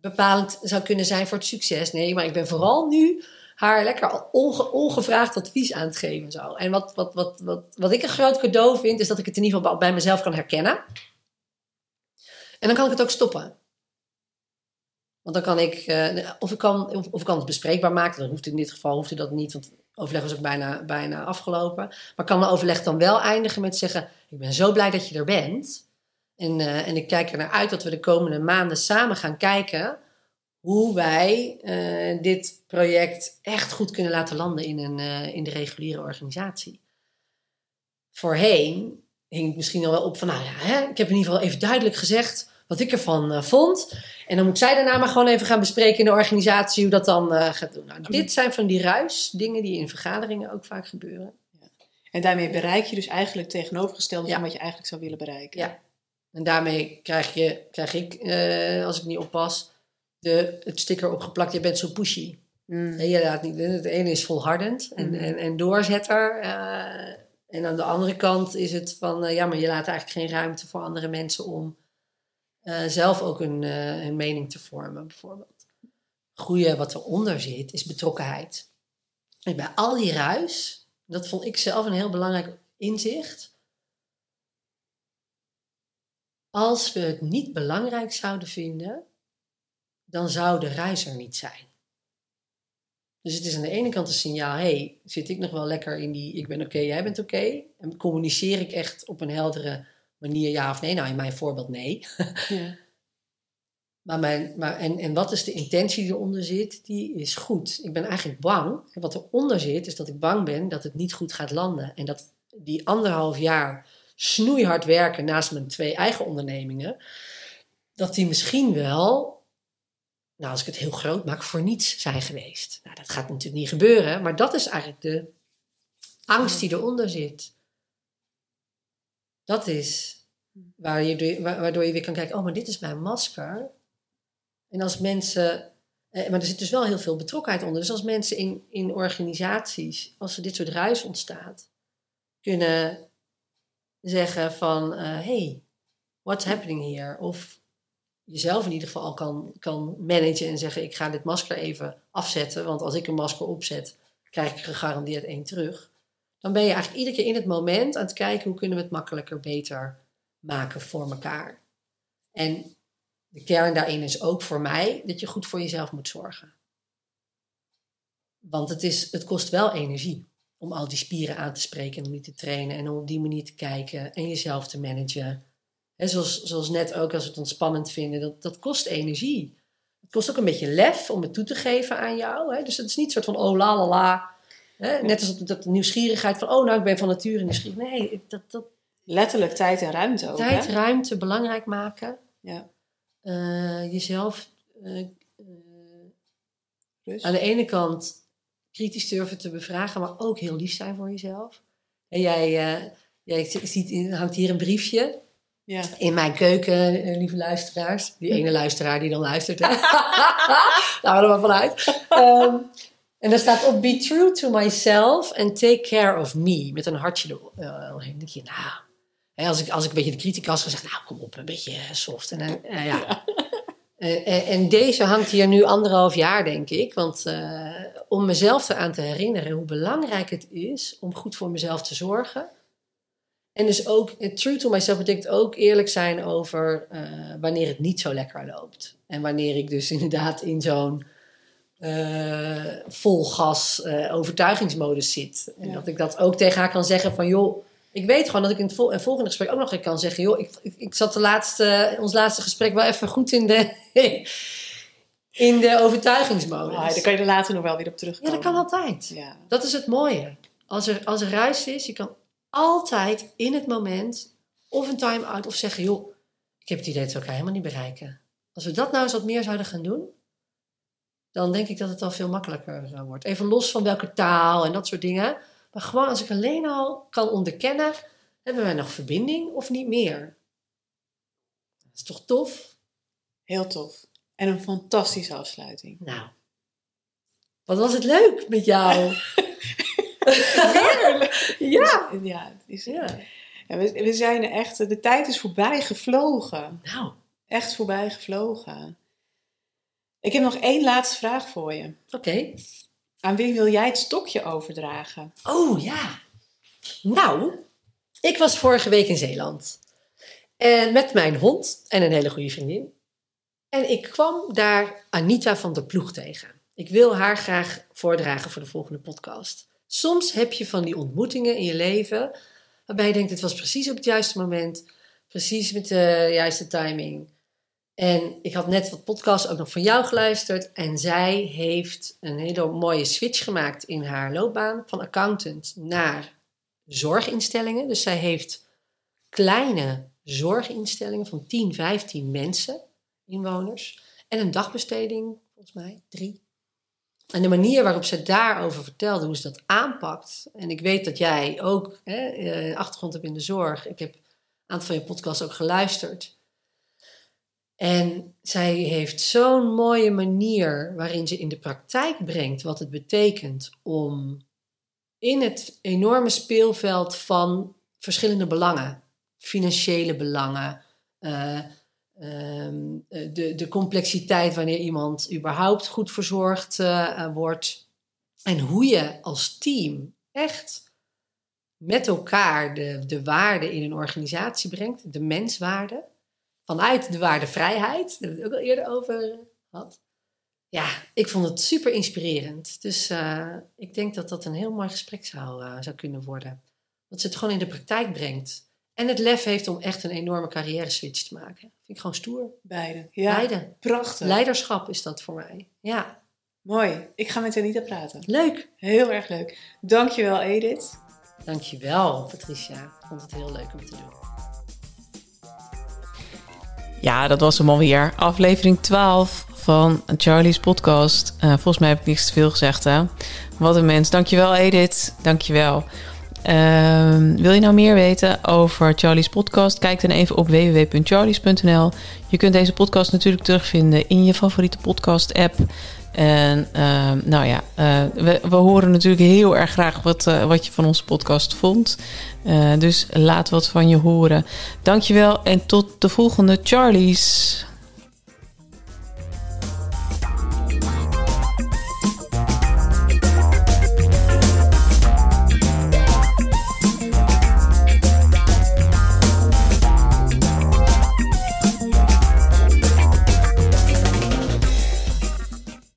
bepalend zou kunnen zijn voor het succes. Nee, maar ik ben vooral nu haar lekker ongevraagd advies aan het geven. Zo. En wat, wat, wat, wat, wat ik een groot cadeau vind, is dat ik het in ieder geval bij mezelf kan herkennen. En dan kan ik het ook stoppen. Want dan kan ik, uh, of, ik kan, of, of, ik kan het bespreekbaar maken. Dan hoeft in dit geval hoeft dat niet, want overleg was ook bijna, bijna afgelopen. Maar kan mijn overleg dan wel eindigen met zeggen: Ik ben zo blij dat je er bent. En, uh, en ik kijk er naar uit dat we de komende maanden samen gaan kijken hoe wij uh, dit project echt goed kunnen laten landen in, een, in de reguliere organisatie. Voorheen hing het misschien al wel op van, nou ja, hè, ik heb in ieder geval even duidelijk gezegd wat ik ervan uh, vond. En dan moet zij daarna maar gewoon even gaan bespreken in de organisatie hoe dat dan uh, gaat doen. Nou, dit zijn van die ruis, dingen die in vergaderingen ook vaak gebeuren. Ja. En daarmee bereik je dus eigenlijk tegenovergestelde van wat je eigenlijk zou willen bereiken. Ja. En daarmee krijg, je, krijg ik, uh, als ik niet oppas, de, het sticker opgeplakt. Je bent zo pushy. Mm. je laat niet, het ene is volhardend en, mm. en, en doorzetter. en aan de andere kant is het van, ja, maar je laat eigenlijk geen ruimte voor andere mensen om uh, zelf ook een, uh, een, mening te vormen, bijvoorbeeld. Goeie wat eronder zit, is betrokkenheid. En bij al die ruis, dat vond ik zelf een heel belangrijk inzicht. Als we het niet belangrijk zouden vinden, dan zou de ruis er niet zijn. Dus het is aan de ene kant een signaal, hey, zit ik nog wel lekker in die ik ben oké, jij bent oké? En communiceer ik echt op een heldere manier ja of nee? Nou, in mijn voorbeeld nee. Ja. [laughs] maar mijn, maar, en, en wat is de intentie die eronder zit? Die is goed. Ik ben eigenlijk bang. En wat eronder zit, is dat ik bang ben dat het niet goed gaat landen. En dat die anderhalf jaar snoeihard werken naast mijn twee eigen ondernemingen, dat die misschien wel, nou als ik het heel groot maak, voor niets zijn geweest. Nou, dat gaat natuurlijk niet gebeuren, maar dat is eigenlijk de angst die eronder zit. Dat is waar je, waardoor je weer kan kijken, oh, maar dit is mijn masker. En als mensen, eh, maar er zit dus wel heel veel betrokkenheid onder. Dus als mensen in, in organisaties, als er dit soort ruis ontstaat, kunnen zeggen van, uh, hey, what's happening here? Of jezelf in ieder geval al kan, kan managen en zeggen, ik ga dit masker even afzetten. Want als ik een masker opzet, krijg ik gegarandeerd één terug dan ben je eigenlijk iedere keer in het moment aan het kijken hoe kunnen we het makkelijker, beter maken voor elkaar. En de kern daarin is ook voor mij dat je goed voor jezelf moet zorgen. Want het, is, het kost wel energie om al die spieren aan te spreken en om die te trainen en om op die manier te kijken en jezelf te managen. En zoals, zoals net ook als we het ontspannend vinden, dat, dat kost energie. Het kost ook een beetje lef om het toe te geven aan jou. Hè? Dus het is niet een soort van oh la la la, Hè? Net als dat, dat nieuwsgierigheid van, oh nou, ik ben van nature nieuwsgierig. Nee, dat, dat... Letterlijk tijd en ruimte ook. Tijd, ruimte, belangrijk maken. Ja. Uh, jezelf uh, aan de ene kant kritisch durven te bevragen, maar ook heel lief zijn voor jezelf. En jij, jij ziet, hangt hier een briefje. Ja. In mijn keuken, lieve luisteraars. Die ene luisteraar die dan luistert. Daar gaan we maar vanuit. Um, en daar staat op: Be true to myself and take care of me. Met een hartje eromheen. Uh, denk je, nou. als, ik, als ik een beetje de criticas ga zeggen, nou kom op, een beetje soft. En, uh, ja. Uh, en deze hangt hier nu anderhalf jaar, denk ik. Want om mezelf eraan te herinneren hoe belangrijk het is om goed voor mezelf te zorgen. En dus ook, true to myself betekent ook eerlijk zijn over uh, wanneer het niet zo lekker loopt. En wanneer ik dus [laughs] inderdaad in zo'n uh, vol gas uh, overtuigingsmodus zit. En dat ik dat ook tegen haar kan zeggen van joh, ik weet gewoon dat ik in het, vol het volgende gesprek ook nog kan zeggen joh, ik, ik, ik, zat de laatste, ons laatste gesprek wel even goed in de, [laughs] in de overtuigingsmodus. Ah, daar kan je er later nog wel weer op terugkomen. Ja, dat kan altijd. Ja. Dat is het mooie. Als er, als er ruis is, je kan altijd in het moment of een time-out of zeggen joh, ik heb het idee dat we elkaar helemaal niet bereiken. Als we dat nou eens wat meer zouden gaan doen, dan denk ik dat het al veel makkelijker wordt. Even los van welke taal en dat soort dingen. Maar gewoon als ik alleen al kan onderkennen, hebben wij nog verbinding of niet meer? Dat is toch tof? Heel tof. En een fantastische afsluiting. Nou, wat was het leuk met jou? [laughs] ja. Ja, is, ja. we, we zijn echt, de tijd is voorbij gevlogen. Nou. Echt voorbij gevlogen. Ik heb nog één laatste vraag voor je. Oké. Aan wie wil jij het stokje overdragen? Oh ja. Nou, ik was vorige week in Zeeland. En met mijn hond en een hele goede vriendin. En ik kwam daar Anita van der Ploeg tegen. Ik wil haar graag voordragen voor de volgende podcast. Soms heb je van die ontmoetingen in je leven waarbij je denkt: het was precies op het juiste moment, precies met de juiste timing. En ik had net wat podcasts ook nog van jou geluisterd. En zij heeft een hele mooie switch gemaakt in haar loopbaan van accountant naar zorginstellingen. Dus zij heeft kleine zorginstellingen van 10, 15 mensen, inwoners. En een dagbesteding, volgens mij, drie. En de manier waarop ze daarover vertelde, hoe ze dat aanpakt. En ik weet dat jij ook hè, eh, achtergrond hebt in de zorg. Ik heb een aantal van je podcasts ook geluisterd. En zij heeft zo'n mooie manier waarin ze in de praktijk brengt wat het betekent om in het enorme speelveld van verschillende belangen, financiële belangen, uh, de, de complexiteit wanneer iemand überhaupt goed verzorgd uh, wordt en hoe je als team echt met elkaar de, de waarde in een organisatie brengt, de menswaarde vanuit de waarde vrijheid. Daar hebben we het ook al eerder over gehad. Ja, ik vond het super inspirerend. Dus uh, ik denk dat dat een heel mooi gesprek zou, uh, zou kunnen worden. Dat ze het gewoon in de praktijk brengt. En het lef heeft om echt een enorme carrière switch te maken. Vind ik gewoon stoer. Beide. Ja, Beide. Prachtig. Leiderschap is dat voor mij. Ja. Mooi. Ik ga met Anita praten. Leuk. Heel erg leuk. Dankjewel Edith. Dankjewel Patricia. Ik vond het heel leuk om te doen. Ja, dat was hem alweer. Aflevering 12 van Charlie's podcast. Uh, volgens mij heb ik niks te veel gezegd, hè? Wat een mens. Dankjewel, Edith. Dankjewel. Uh, wil je nou meer weten over Charlie's podcast? Kijk dan even op www.charlies.nl. Je kunt deze podcast natuurlijk terugvinden in je favoriete podcast-app. En uh, nou ja, uh, we, we, horen natuurlijk heel erg graag wat, uh, wat je van onze podcast vond. dus laat wat van je horen. Dankjewel en tot de volgende Charlies.